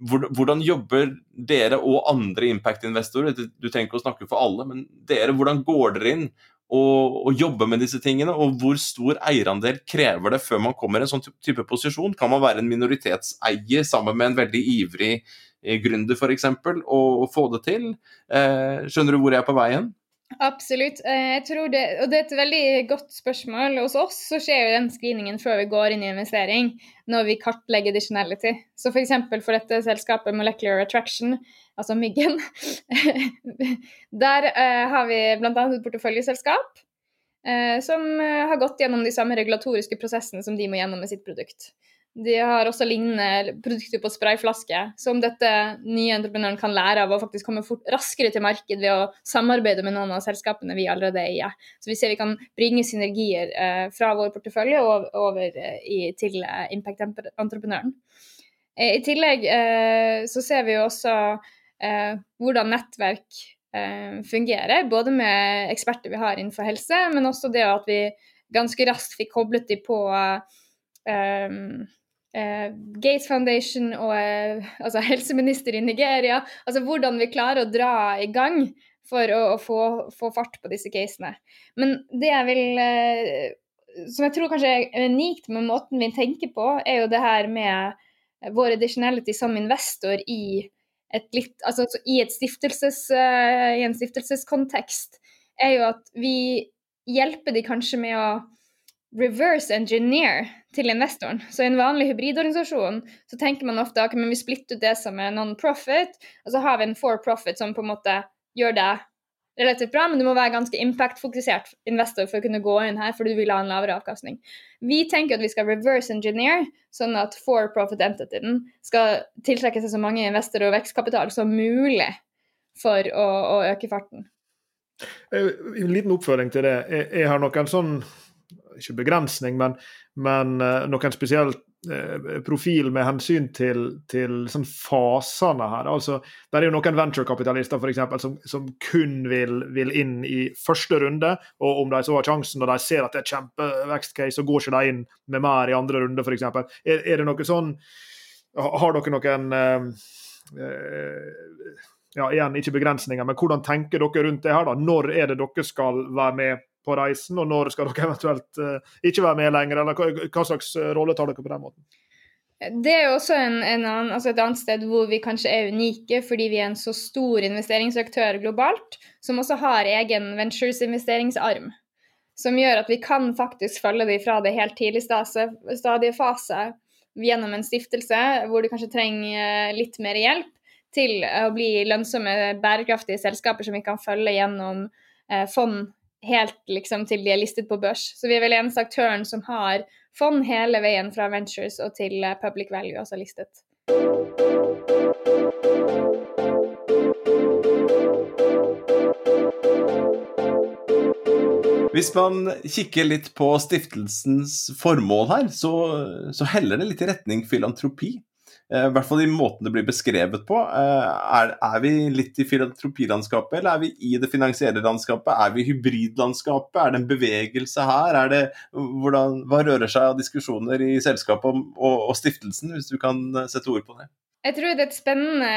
hvordan jobber dere og andre impact-investorer? Du trenger ikke å snakke for alle, men dere, hvordan går dere inn og, og jobber med disse tingene? Og hvor stor eierandel krever det før man kommer i en sånn type posisjon? Kan man være en minoritetseier sammen med en veldig ivrig eh, gründer f.eks. Og, og få det til? Eh, skjønner du hvor jeg er på veien? Absolutt. Eh, jeg tror det, og det er et veldig godt spørsmål. Hos oss så skjer jo den screeningen før vi går inn i investering, når vi kartlegger additionality. Så f.eks. For, for dette selskapet Molecular Attraction, altså Myggen, der uh, har vi bl.a. et porteføljeselskap uh, som har gått gjennom de samme regulatoriske prosessene som de må gjennom med sitt produkt. De har også lignende produkter på sprayflaske, som dette nye entreprenøren kan lære av å faktisk komme fort, raskere til marked ved å samarbeide med noen av selskapene vi allerede eier. Så vi ser vi kan bringe synergier eh, fra vår portefølje over, over eh, i, til eh, impact-entreprenøren. Eh, I tillegg eh, så ser vi jo også eh, hvordan nettverk fungerer, både med eksperter vi har innenfor helse, men også det at vi ganske raskt fikk koblet de på um, Gates Foundation og eh, altså helseminister i Nigeria. Altså hvordan vi klarer å dra i gang for å, å få, få, fart på disse casene. Men det jeg vil eh, Som jeg tror kanskje er unikt med måten vi tenker på, er jo det her med vår additionality som investor i et litt, altså i, et stiftelses, i en stiftelseskontekst, er jo at vi hjelper de kanskje med å reverse engineer til investoren. Så i en vanlig hybridorganisasjon så tenker man ofte at okay, vi splitter ut det som er non-profit, og så har vi en for profit som på en måte gjør det relativt bra, men du må være ganske impact-fokusert investor for å kunne gå inn her, for du vil ha en lavere avkastning. Vi tenker at vi skal reverse engineer, sånn at for profit entityen skal tiltrekke seg så mange investorer og vekstkapital som mulig for å, å øke farten. Eh, en liten oppfølging til det. Jeg, jeg har noen sånn ikke begrensning, men, men uh, noen spesielt eh, profil med hensyn til, til sånn fasene her. Altså, det er jo noen venturekapitalister for eksempel, som, som kun vil, vil, inn i første runde. og Om de så har sjansen og de ser at det er kjempevekstcase, så går ikke de inn med mer i andre runde f.eks. Er, er det noe sånn Har dere noen eh, eh, ja, igjen ikke begrensninger, men hvordan tenker dere rundt det her? da? Når er det dere skal være med på reisen, og når skal dere eventuelt uh, ikke være med lenger? Eller hva, hva, slags eh, rolle tar dere på den måten? Det er jo også en, en annen, altså et annet sted hvor vi kanskje er unike, fordi vi er en så stor investeringsaktør globalt, som også har egen ventures-investeringsarm. Som gjør at vi kan faktisk følge dem fra det helt tidlig stadiefase gjennom en stiftelse, hvor du kanskje trenger eh, litt mer hjelp, til å bli lønnsomme, bærekraftige selskaper som vi kan følge gjennom fond helt liksom til de er listet på børs. Så vi er vel eneste aktøren som har fond hele veien fra ventures og til eh, public value, altså listet. Hvis man kikker litt på stiftelsens formål her, så, så heller det litt i retning filantropi. Eh, I hvert fall i måten det blir beskrevet på. Eh, er, er, vi litt i filantropilandskapet, eller er vi i det finansielle landskapet? Er vi i hybridlandskapet? Er det en bevegelse her? Er det, hvordan, hva rører seg av diskusjoner i selskapet og, og stiftelsen, hvis du kan eh, sette ord på det? Jeg tror det er et spennende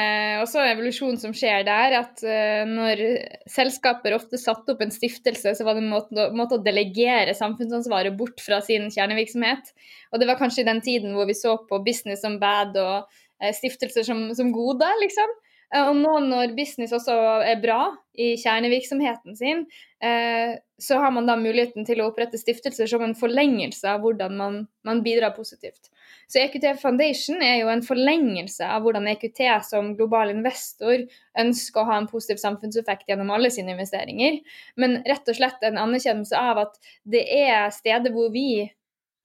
også evolusjon som skjer der. At uh, når selskaper ofte satte opp en stiftelse, så var det en måte, å delegere samfunnsansvaret bort fra sin kjernevirksomhet. Og det var kanskje i den tiden hvor vi så på business som bad og uh, stiftelser som, som gode, liksom. Og nå når business også er bra i kjernevirksomheten sin, så har man da muligheten til å opprette stiftelser som en forlengelse av hvordan man, man bidrar positivt. Så EQT Foundation er jo en forlengelse av hvordan EQT som global investor ønsker å ha en positiv samfunnseffekt gjennom alle sine investeringer, men rett og slett en anerkjennelse av at det er steder hvor vi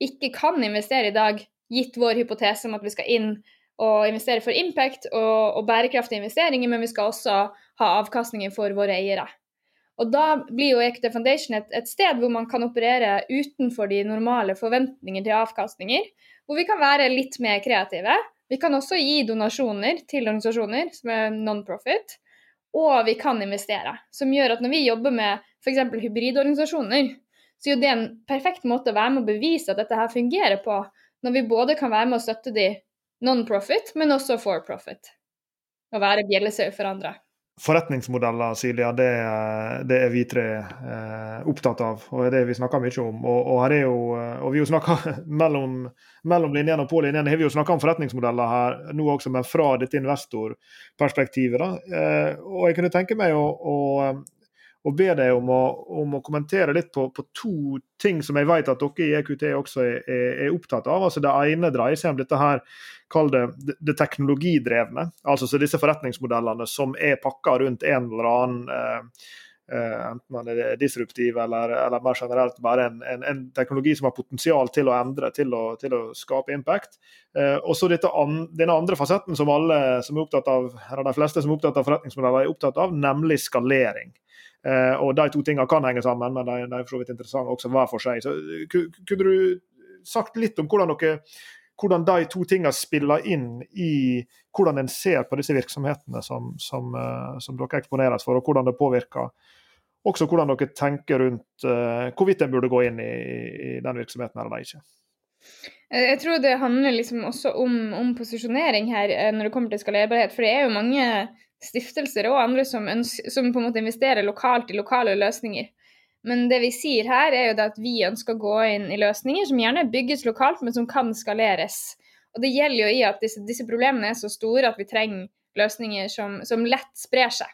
ikke kan investere i dag, gitt vår hypotese om at vi skal inn og investere for impact og, og bærekraftige investeringer, men vi skal også ha avkastninger for våre eiere. Og Da blir jo Equity Foundation et, et, sted hvor man kan operere utenfor de normale forventninger til avkastninger, hvor vi kan være litt mer kreative. Vi kan også gi donasjoner til organisasjoner som er non-profit, og vi kan investere. Som gjør at når vi jobber med f.eks. hybridorganisasjoner, så er det en perfekt måte å være med å bevise at dette her fungerer på, når vi både kan være med å støtte de non-profit, men også for profit. Og være bjellesau for andre forretningsmodeller, Silja, det, det, er vi tre eh, opptatt av. Og det er vi snakker mye om. Og, og her er jo, eh, og vi jo snakker mellom, mellom linjene og på linjene har vi jo snakka om forretningsmodeller her nå også, men fra dette investorperspektivet. da. Eh, og jeg kunne tenke meg å, å, å be deg om å, om å kommentere litt på, på, to ting som jeg vet at dere i EQT også er, er, er opptatt av. Altså Det ene dreier seg om dette her kall det, det teknologidrevne. Altså så disse forretningsmodellene som er pakka rundt en eller annen eh, enten man er disruptiv eller, eller mer generelt bare en, en, en, teknologi som har potensial til å endre, til å, til å skape impact. Eh, og så denne andre fasetten som alle som er opptatt av, eller de fleste som er opptatt av forretningsmodeller, er opptatt av, nemlig skalering. Eh, og De to tingene kan henge sammen, men de, de er for så vidt interessante også hver for seg. Så, kunne du sagt litt om hvordan dere hvordan de to tingene spiller inn i hvordan en ser på disse virksomhetene som, som, som, dere eksponeres for, og hvordan det påvirker også hvordan dere tenker rundt uh, hvorvidt en burde gå inn i, i den virksomheten eller ikke. Eh, jeg tror det handler liksom også om, om, posisjonering her når det kommer til skalerbarhet. For det er jo mange stiftelser og andre som, ønsker, som på en måte investerer lokalt i lokale løsninger. Men det vi sier her, er jo at vi ønsker å gå inn i løsninger som gjerne bygges lokalt, men som kan skaleres. Og det gjelder jo i at disse, disse problemene er så store at vi trenger løsninger som, som, lett sprer seg.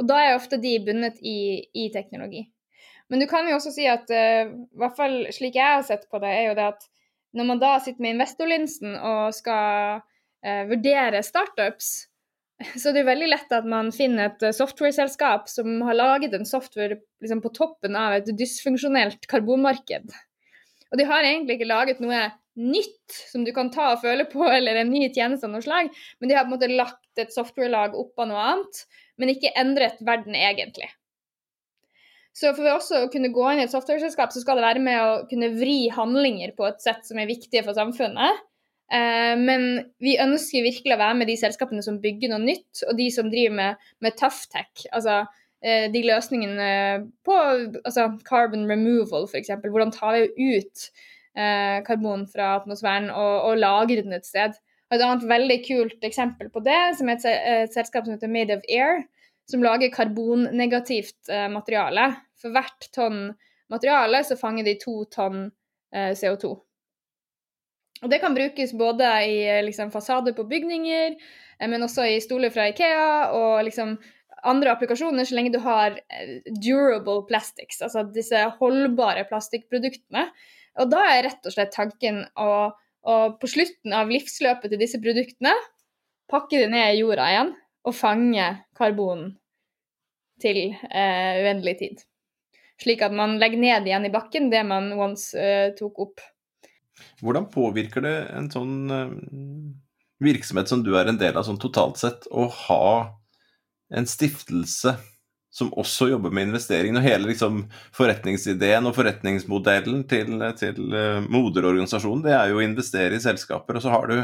Og da er ofte de bundet i, i teknologi. Men du kan jo også si at uh, hvert fall slik jeg har sett på det, er jo det at når man da sitter med investorlinsen og skal uh, vurdere startups, så det er veldig lett at man finner et eh, software-selskap som har laget en software liksom, på toppen av et dysfunksjonelt karbonmarked. Og de har egentlig ikke laget noe nytt som du kan ta og føle på, eller en ny tjeneste av noe slag, men de har på en måte lagt et software-lag oppå noe annet, men ikke endret verden egentlig. Så for også å kunne gå inn i et software-selskap, så skal det være med å kunne vri handlinger på et sett som er viktige for samfunnet. Eh, men vi ønsker virkelig å være med de selskapene som bygger noe nytt, og de som driver med, med tough tech. Altså eh, de løsningene på altså carbon removal, f.eks. Hvordan tar vi ut eh, karbon fra atmosfæren og, og lagrer den et sted. Et annet veldig kult eksempel på det, som er et, et selskap som heter Made of Air, som lager karbonnegativt eh, materiale. For hvert tonn materiale så fanger de to tonn eh, CO2. Og Det kan brukes både i eh, liksom, fasader på bygninger, eh, men også i stoler fra Ikea og liksom andre applikasjoner, så lenge du har eh, durable plastics, altså disse holdbare plastikkproduktene. Og da er rett og slett tanken å, å på slutten av livsløpet til disse produktene pakke det ned i jorda igjen og fange karbonen til eh, uendelig tid. Slik at man legger ned igjen i bakken det man once eh, tok opp. Hvordan påvirker det en sånn eh, virksomhet som du er en del av, sånn totalt sett, å ha en stiftelse som også jobber med investering. Og hele liksom, forretningsideen og forretningsmodellen til, til uh, moderorganisasjonen det er jo å investere i selskaper. Og så har du,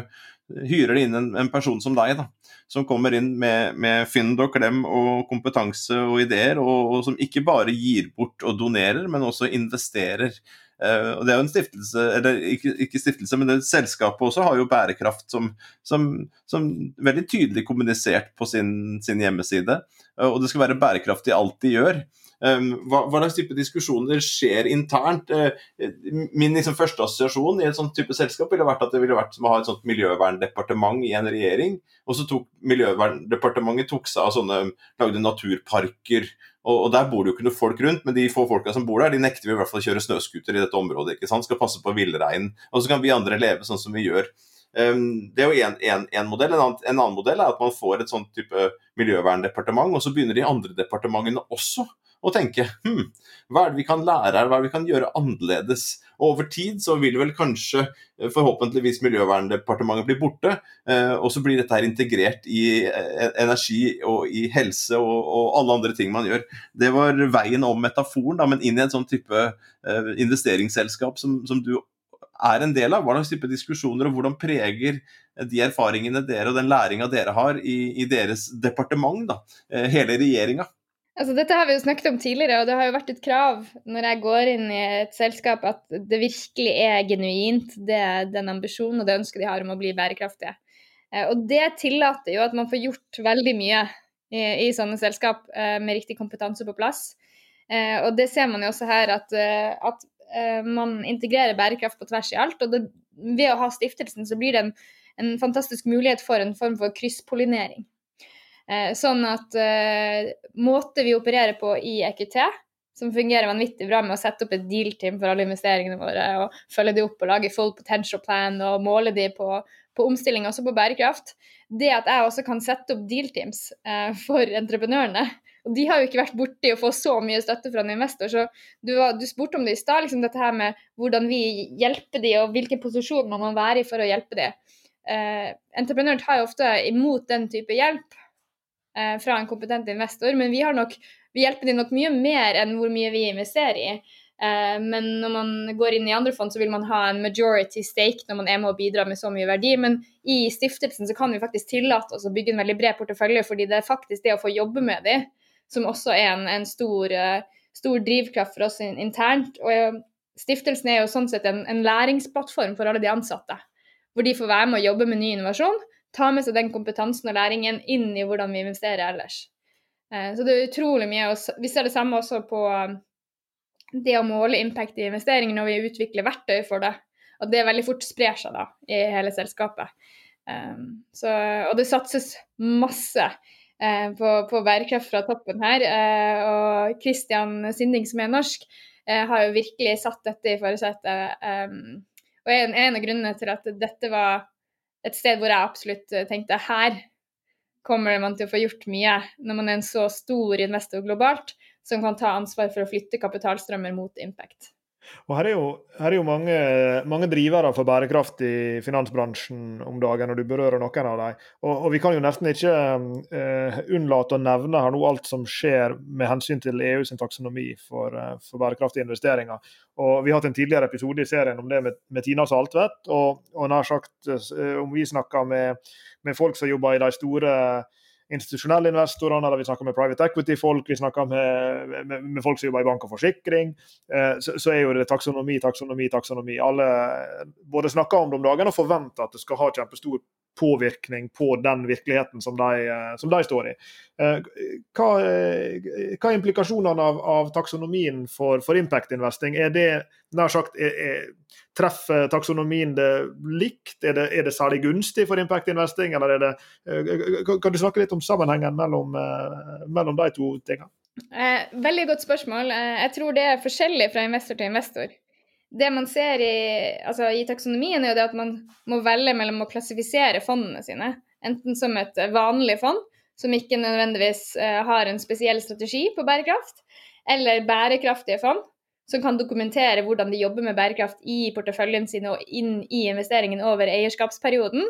hyrer de inn en, en person som deg, da, som kommer inn med, med fynd og klem og kompetanse og ideer, og, og, som ikke bare gir bort og donerer, men også investerer. Uh, og Det er jo en stiftelse, eller ikke, ikke stiftelse, men det selskapet også har jo bærekraft som, som, som veldig tydelig kommunisert på sin, sin hjemmeside. Eh, og det skal være bærekraftig i alt de gjør. Ehm, hva, slags type diskusjoner skjer internt? Eh, min liksom, første assosiasjon i et sånt type selskap ville vært at det ville vært som å ha et sånt miljøverndepartement i en regjering. Og så tok Miljøverndepartementet tok seg av sånne lagde naturparker. Og, og, Der bor det jo ikke noe folk rundt, men de få folka som bor der, de nekter vi i hvert fall å kjøre snøscooter i dette området. ikke sant? Skal passe på villreinen. Og så kan vi andre leve sånn som vi gjør. Um, det er jo én modell. En annen, en annen, modell er at man får et sånt type miljøverndepartement, og så begynner de andre departementene også å tenke hm, hva er det vi kan lære her, hva er det vi kan gjøre annerledes? Og over tid så vil vel kanskje eh, forhåpentligvis Miljøverndepartementet bli borte, eh, og så blir dette her integrert i eh, energi og i helse og, og, alle andre ting man gjør. Det var veien om metaforen, da, men inn i en sånn type investeringsselskap som, som du er en del av? Hva slags type diskusjoner, og hvordan preger de erfaringene dere og den læringa dere har i, i, deres departement, da, hele regjeringa? Altså, dette har vi jo snakket om tidligere, og det har jo vært et krav når jeg går inn i et selskap at det virkelig er genuint, det den ambisjonen og det ønsket de har om å bli bærekraftige. Eh, og det tillater jo at man får gjort veldig mye i, i sånne selskap eh, med riktig kompetanse på plass. Og det ser man jo også her at, at Eh, man integrerer bærekraft på tvers i alt. Og det, ved å ha stiftelsen så blir det en, en fantastisk mulighet for en form for krysspollinering. Eh, sånn at måter vi opererer på i EQT, som fungerer vanvittig bra med å sette opp et deal-team for alle investeringene våre, og følge de opp og lage full potential plan og måle de på, på omstilling, også på bærekraft, det at jeg også kan sette opp deal-teams eh, for entreprenørene, og de har jo ikke vært borti å få så mye støtte fra en investor. Så du, du spurte om det i stad, liksom dette her med hvordan vi hjelper de, og hvilken posisjon man må være i for å hjelpe de. Eh, entreprenøren tar jo ofte imot den type hjelp fra en kompetent investor, men vi, nok, vi hjelper dem nok mye mer enn hvor mye vi investerer i. Eh, men når man går inn i andre fond, så vil man ha en majority stake når man er med å bidra med så mye verdi. Men i stiftelsen så kan vi faktisk tillate oss å bygge en veldig bred portefølje, fordi det er faktisk det å få jobbe med de som også er en, en stor, eh, stor, drivkraft for oss internt. Og eh, Stiftelsen er jo sånn sett en, en, læringsplattform for alle de ansatte. Hvor de får være med å jobbe med ny innovasjon, ta med seg den kompetansen og læringen inn i hvordan vi investerer ellers. Eh, så det er utrolig mye. Vi ser det samme også på det å måle impact i investeringer når vi utvikler verktøy for det. Og det veldig fort sprer seg da i hele selskapet. Um, så, og det satses masse Eh, på, på, bærekraft fra toppen her. Eh, og Christian Sinding, som er norsk, har jo virkelig satt dette i forsetet. og en, en, av grunnene til at dette var et sted hvor jeg absolutt tenkte her kommer man til å få gjort mye når man er en så stor investor globalt som kan ta ansvar for å flytte kapitalstrømmer mot impact. Og Her er jo, her er jo mange, mange, drivere for bærekraft i finansbransjen om dagen, og du berører noen av dem. Og, og Vi kan jo nesten ikke uh, unnlate å nevne her nå alt som skjer med hensyn til EUs taksonomi for, uh, for, bærekraftige investeringer. Og Vi har hatt en tidligere episode i serien om det med, med Tina Saltvedt. Og, og nær sagt, uh, om vi snakker med, med folk som jobber i de store institusjonelle investorene, eller vi snakker med private equity-folk, vi snakker med, med, med, folk som jobber i bank og forsikring, eh, så, så, er jo det taksonomi, taksonomi, taksonomi. Alle både snakker om det om dagen og forventer at det skal ha kjempestor påvirkning på den virkeligheten som de, eh, som de står i. Eh, hva, eh, hva, er implikasjonene av, av taksonomien for, for, impact investing? Er det nær sagt, er, er, Treffer taksonomien det likt? Er det, er det, særlig gunstig for impact investing? eller er det, Kan du snakke litt om sammenhengen mellom, mellom de to tingene? Veldig godt spørsmål. Jeg tror det er forskjellig fra investor til investor det man ser i, altså i, taksonomien, er jo det at man må velge mellom å klassifisere fondene sine. Enten som et vanlig fond, som ikke nødvendigvis uh, har en spesiell strategi på bærekraft, eller bærekraftige fond, som kan dokumentere hvordan de jobber med bærekraft i porteføljen sin og inn i investeringen over eierskapsperioden.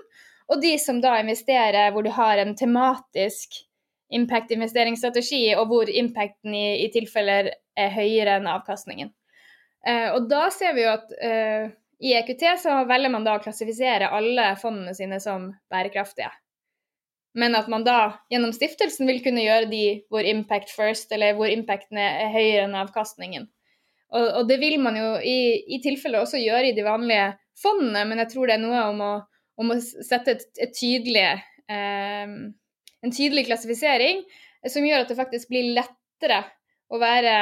Og de som da investerer hvor du har en tematisk impact-investeringsstrategi, og hvor impacten i, i tilfeller er høyere enn avkastningen. Eh, og da ser vi jo at eh, i EQT så velger man da å klassifisere alle fondene sine som bærekraftige. Men at man da gjennom stiftelsen vil kunne gjøre de hvor impact first, eller hvor impacten er høyere enn avkastningen. Og, og, det vil man jo i, i tilfelle også gjøre i de vanlige fondene, men jeg tror det er noe om å, om å sette et, et tydelig, eh, en tydelig klassifisering som gjør at det faktisk blir lettere å være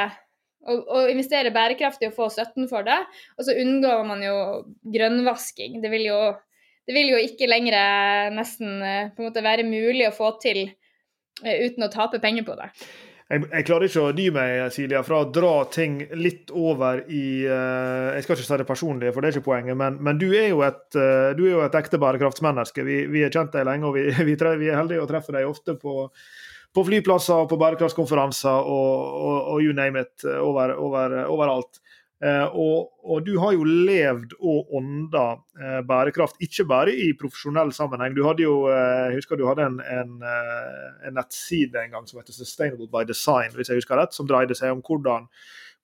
å, investere bærekraftig og få støtten for det. Og så unngår man jo grønnvasking. Det vil jo, det vil jo ikke lenger nesten eh, på en måte være mulig å få til eh, uten å tape penger på det. Jeg, jeg, klarer ikke å dy meg Silja, fra å dra ting litt over i uh, Jeg skal ikke si det personlige, for det er ikke poenget, men, men du, er et, uh, du, er jo et, ekte bærekraftsmenneske. Vi, har kjent deg lenge, og vi, vi, vi er heldige å treffe deg ofte på, på flyplasser på bærekraftskonferanser og, og, og, you name it eh, over, over, overalt. Eh, og, og, du har jo levd og ånda eh, bærekraft, ikke bare i profesjonell sammenheng. Du hadde jo, jeg husker du hadde en, en, en, nettside en gang som heter Sustainable by Design, hvis jeg husker rett, som dreide seg om hvordan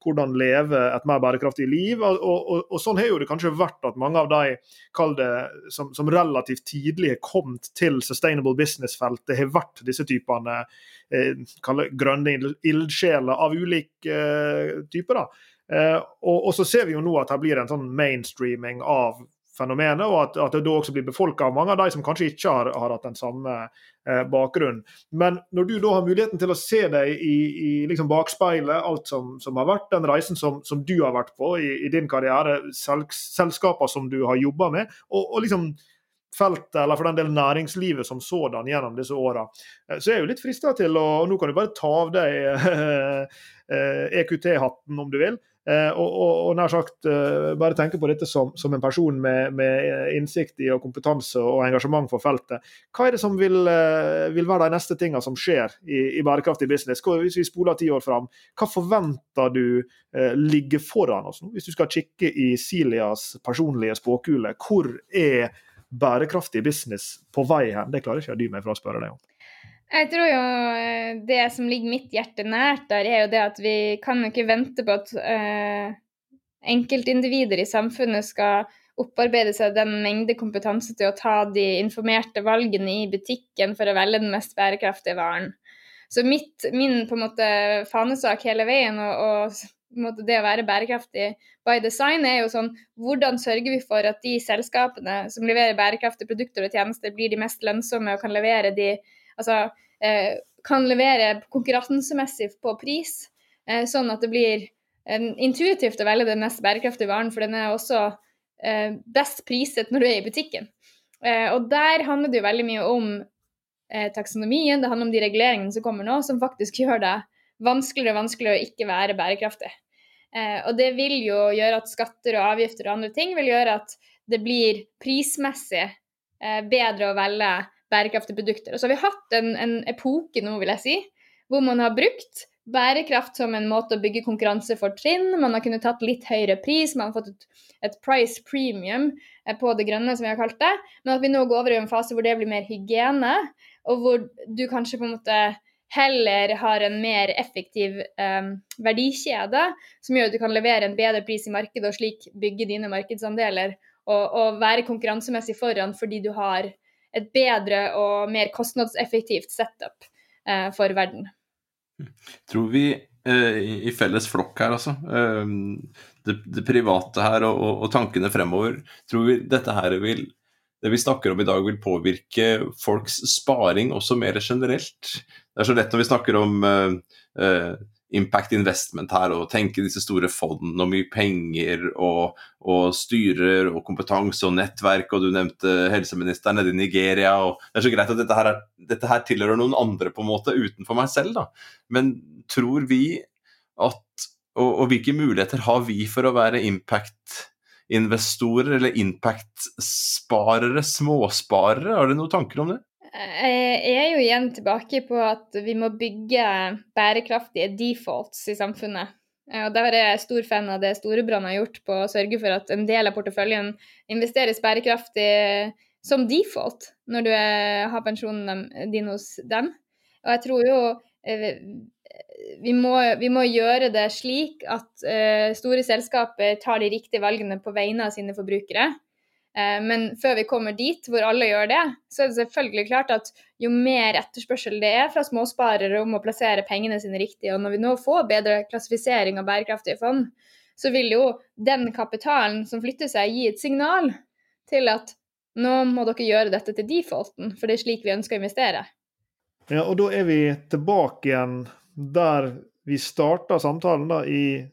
hvordan leve et mer bærekraftig liv. Og, og, og, sånn har jo det kanskje vært at mange av de det, som, som relativt tidlig har kommet til sustainable business-feltet, har vært disse typene eh, grønne ildsjeler av ulike eh, typer. da. Eh, og, og, så ser vi jo nå at det blir en sånn mainstreaming av fenomenet, og at, at, det da også blir befolka av mange av de som kanskje ikke har, har hatt den samme eh, bakgrunnen. Men når du da har muligheten til å se deg i, i liksom bakspeilet, alt som, som, har vært, den reisen som, som du har vært på i, i din karriere, selskaper som du har jobba med, og, og, liksom feltet, eller for den del næringslivet som sådan gjennom disse åra, eh, så er jeg jo litt frista til å og Nå kan du bare ta av deg EQT-hatten, eh, om du vil. Eh, og, og, og, nær sagt eh, bare tenke på dette som, som en person med, med, innsikt i og kompetanse og engasjement for feltet. Hva er det som vil, eh, vil være de neste tingene som skjer i, i bærekraftig business? Hvis vi spoler ti år fram, hva forventer du eh, ligger foran oss nå? Hvis du skal kikke i Silias personlige spåkule, hvor er bærekraftig business på vei hen? Det klarer ikke jeg å dy meg fra å spørre deg om. Jeg tror jo eh, det som ligger mitt hjerte nært der, er jo det at vi kan jo ikke vente på at uh, enkeltindivider i samfunnet skal opparbeide seg den mengde kompetanse til å ta de informerte valgene i butikken for å velge den mest bærekraftige varen. Så mitt, min på en måte fanesak hele veien og, og det å være bærekraftig by design er jo sånn Hvordan sørger vi for at de selskapene som leverer bærekraftige produkter og tjenester, blir de mest lønnsomme og kan levere de Altså Eh, kan levere konkurransemessig på pris, eh, sånn at det blir intuitivt å velge den mest bærekraftige varen, for den er også eh, best priset når du er i butikken. Og der handler det jo veldig mye om taksonomien, det handler om de reguleringene som kommer nå, som faktisk gjør det vanskeligere og vanskeligere å ikke være bærekraftig. og det vil jo gjøre at skatter og avgifter og andre ting vil gjøre at det blir prismessig bedre å velge bærekraftige produkter. Og så har vi hatt en, en epoke nå, vil jeg si, hvor man har brukt bærekraft som en måte å bygge konkurransefortrinn. Man har kunnet tatt litt høyere pris, man har fått et, et, price premium eh, på det grønne, som vi har kalt det. Men at vi nå går over i en fase hvor det blir mer hygiene, og hvor du kanskje på en måte heller har en mer effektiv eh, verdikjede, som gjør at du kan levere en bedre pris i markedet og slik bygge dine markedsandeler og, og være konkurransemessig foran fordi du har et bedre og mer kostnadseffektivt setup eh, for verden. Tror vi eh, i felles flokk her, altså, eh, det, det, private her og, og, tankene fremover, tror vi dette her vil det vi snakker om i dag, vil påvirke folks sparing også mer generelt. Det er så lett når vi snakker om uh, uh, impact investment her, og tenke disse store fondene og mye penger og, og, styrer og kompetanse og nettverk, og du nevnte helseministeren nede i Nigeria. og Det er så greit at dette her, er, dette her tilhører noen andre på en måte utenfor meg selv, da. Men tror vi at og, og hvilke muligheter har vi for å være impact investorer eller impact-sparere, småsparere? Har du noen tanker om det? Jeg er jo igjen tilbake på at vi må bygge bærekraftige defaults i samfunnet. Og Der er jeg stor fan av det Storebrand har gjort på å sørge for at en del av porteføljen investeres bærekraftig som default når du har pensjonen din hos dem. Og jeg tror jo eh, vi må, vi må, gjøre det slik at uh, store selskaper tar de riktige valgene på vegne av sine forbrukere. Uh, men før vi kommer dit hvor alle gjør det, så er det selvfølgelig klart at jo mer etterspørsel det er fra småsparere om å plassere pengene sine riktig, og når vi nå får bedre klassifisering av bærekraftige fond, så vil jo den kapitalen som flytter seg, gi et signal til at nå må dere gjøre dette til defaulten, for det er slik vi ønsker å investere. Ja, og da er vi tilbake igjen der vi starta samtalen da, i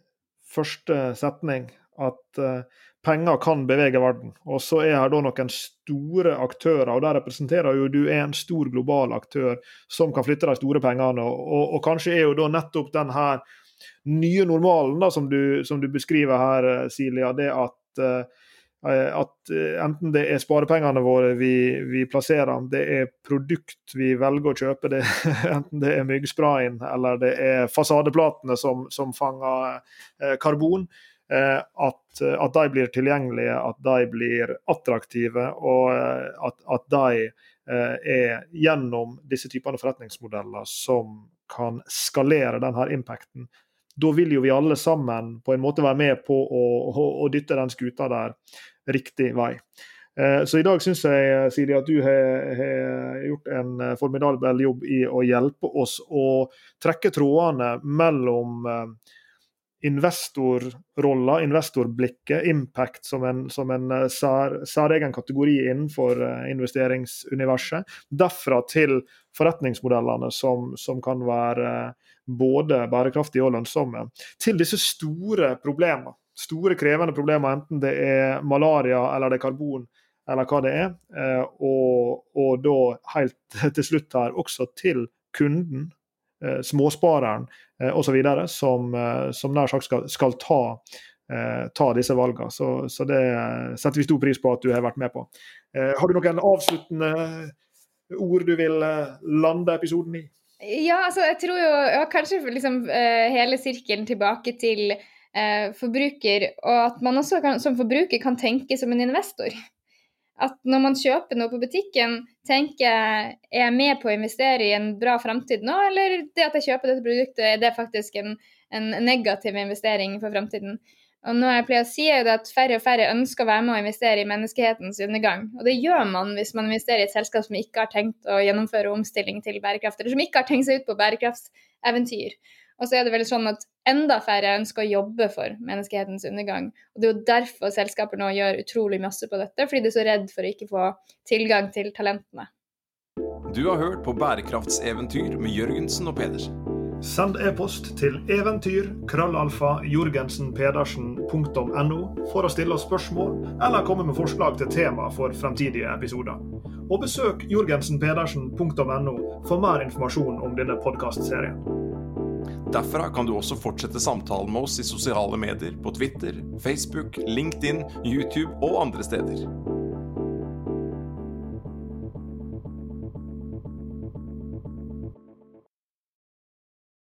første setning, at uh, penger kan bevege verden. Og så er her da noen store aktører, og der representerer jo du en stor global aktør som kan flytte de store pengene. Og, og, kanskje er jo da nettopp den her nye normalen da, som du, som du beskriver her, eh, Silja, det at uh, Eh, at eh, enten det er sparepengene våre vi, vi, plasserer, det er produkt vi velger å kjøpe, det, enten det er myggsprayen eller det er fasadeplatene som, som fanger eh, karbon, at, at, de blir tilgjengelige, at de blir attraktive, og at, at de er gjennom disse typene forretningsmodeller som kan skalere denne impacten da vil jo vi alle sammen på en måte være med på å, å, å dytte den skuta der riktig vei. Eh, så i dag syns jeg Siri, at du har, har, gjort en eh, formidabel jobb i å hjelpe oss å trekke trådene mellom eh, investorrolla, investorblikket, impact som en, som en sær, særegen kategori innenfor investeringsuniverset, derfra til forretningsmodellene som, som kan være både bærekraftige og lønnsomme, til disse store problemene store, krevende problemer, enten det er malaria eller det er karbon eller hva det er. Eh, og, og da helt til slutt her også til kunden, eh, småspareren eh, osv., som, som nær sagt skal, skal ta, ta, disse valgene. Så, så, det setter vi stor pris på at du har vært med på. Har du noen avsluttende ord du vil lande episoden i? Ja, altså jeg tror jo ja, kanskje liksom, hele sirkelen tilbake til eh, forbruker, og at man også kan, som forbruker kan tenke som en investor. At når man kjøper noe på butikken, tenker jeg er jeg med på å investere i en bra framtid nå, eller det at jeg kjøper dette produktet, er det faktisk en, en negativ investering for framtiden? Og noe jeg pleier å si er at Færre og færre ønsker å være med å investere i menneskehetens undergang. Og det gjør man hvis man investerer i et selskap som ikke har tenkt å gjennomføre omstilling til bærekraft, eller som ikke har tenkt seg ut på bærekraftseventyr. Og så er det vel sånn at enda færre ønsker å jobbe for menneskehetens undergang. Og Det er jo derfor selskaper nå gjør utrolig masse på dette, fordi de er så redd for å ikke få tilgang til talentene. Du har hørt på Bærekraftseventyr med Jørgensen og Pedersen. Send e-post til eventyr.krøllalfa.jorgensenpedersen.no for å stille oss spørsmål eller komme med forslag til tema for fremtidige episoder. Og besøk jorgensenpedersen.no for mer informasjon om denne podkastserien. Derfra kan du også fortsette samtalen med oss i sosiale medier på Twitter, Facebook, LinkedIn, YouTube og andre steder.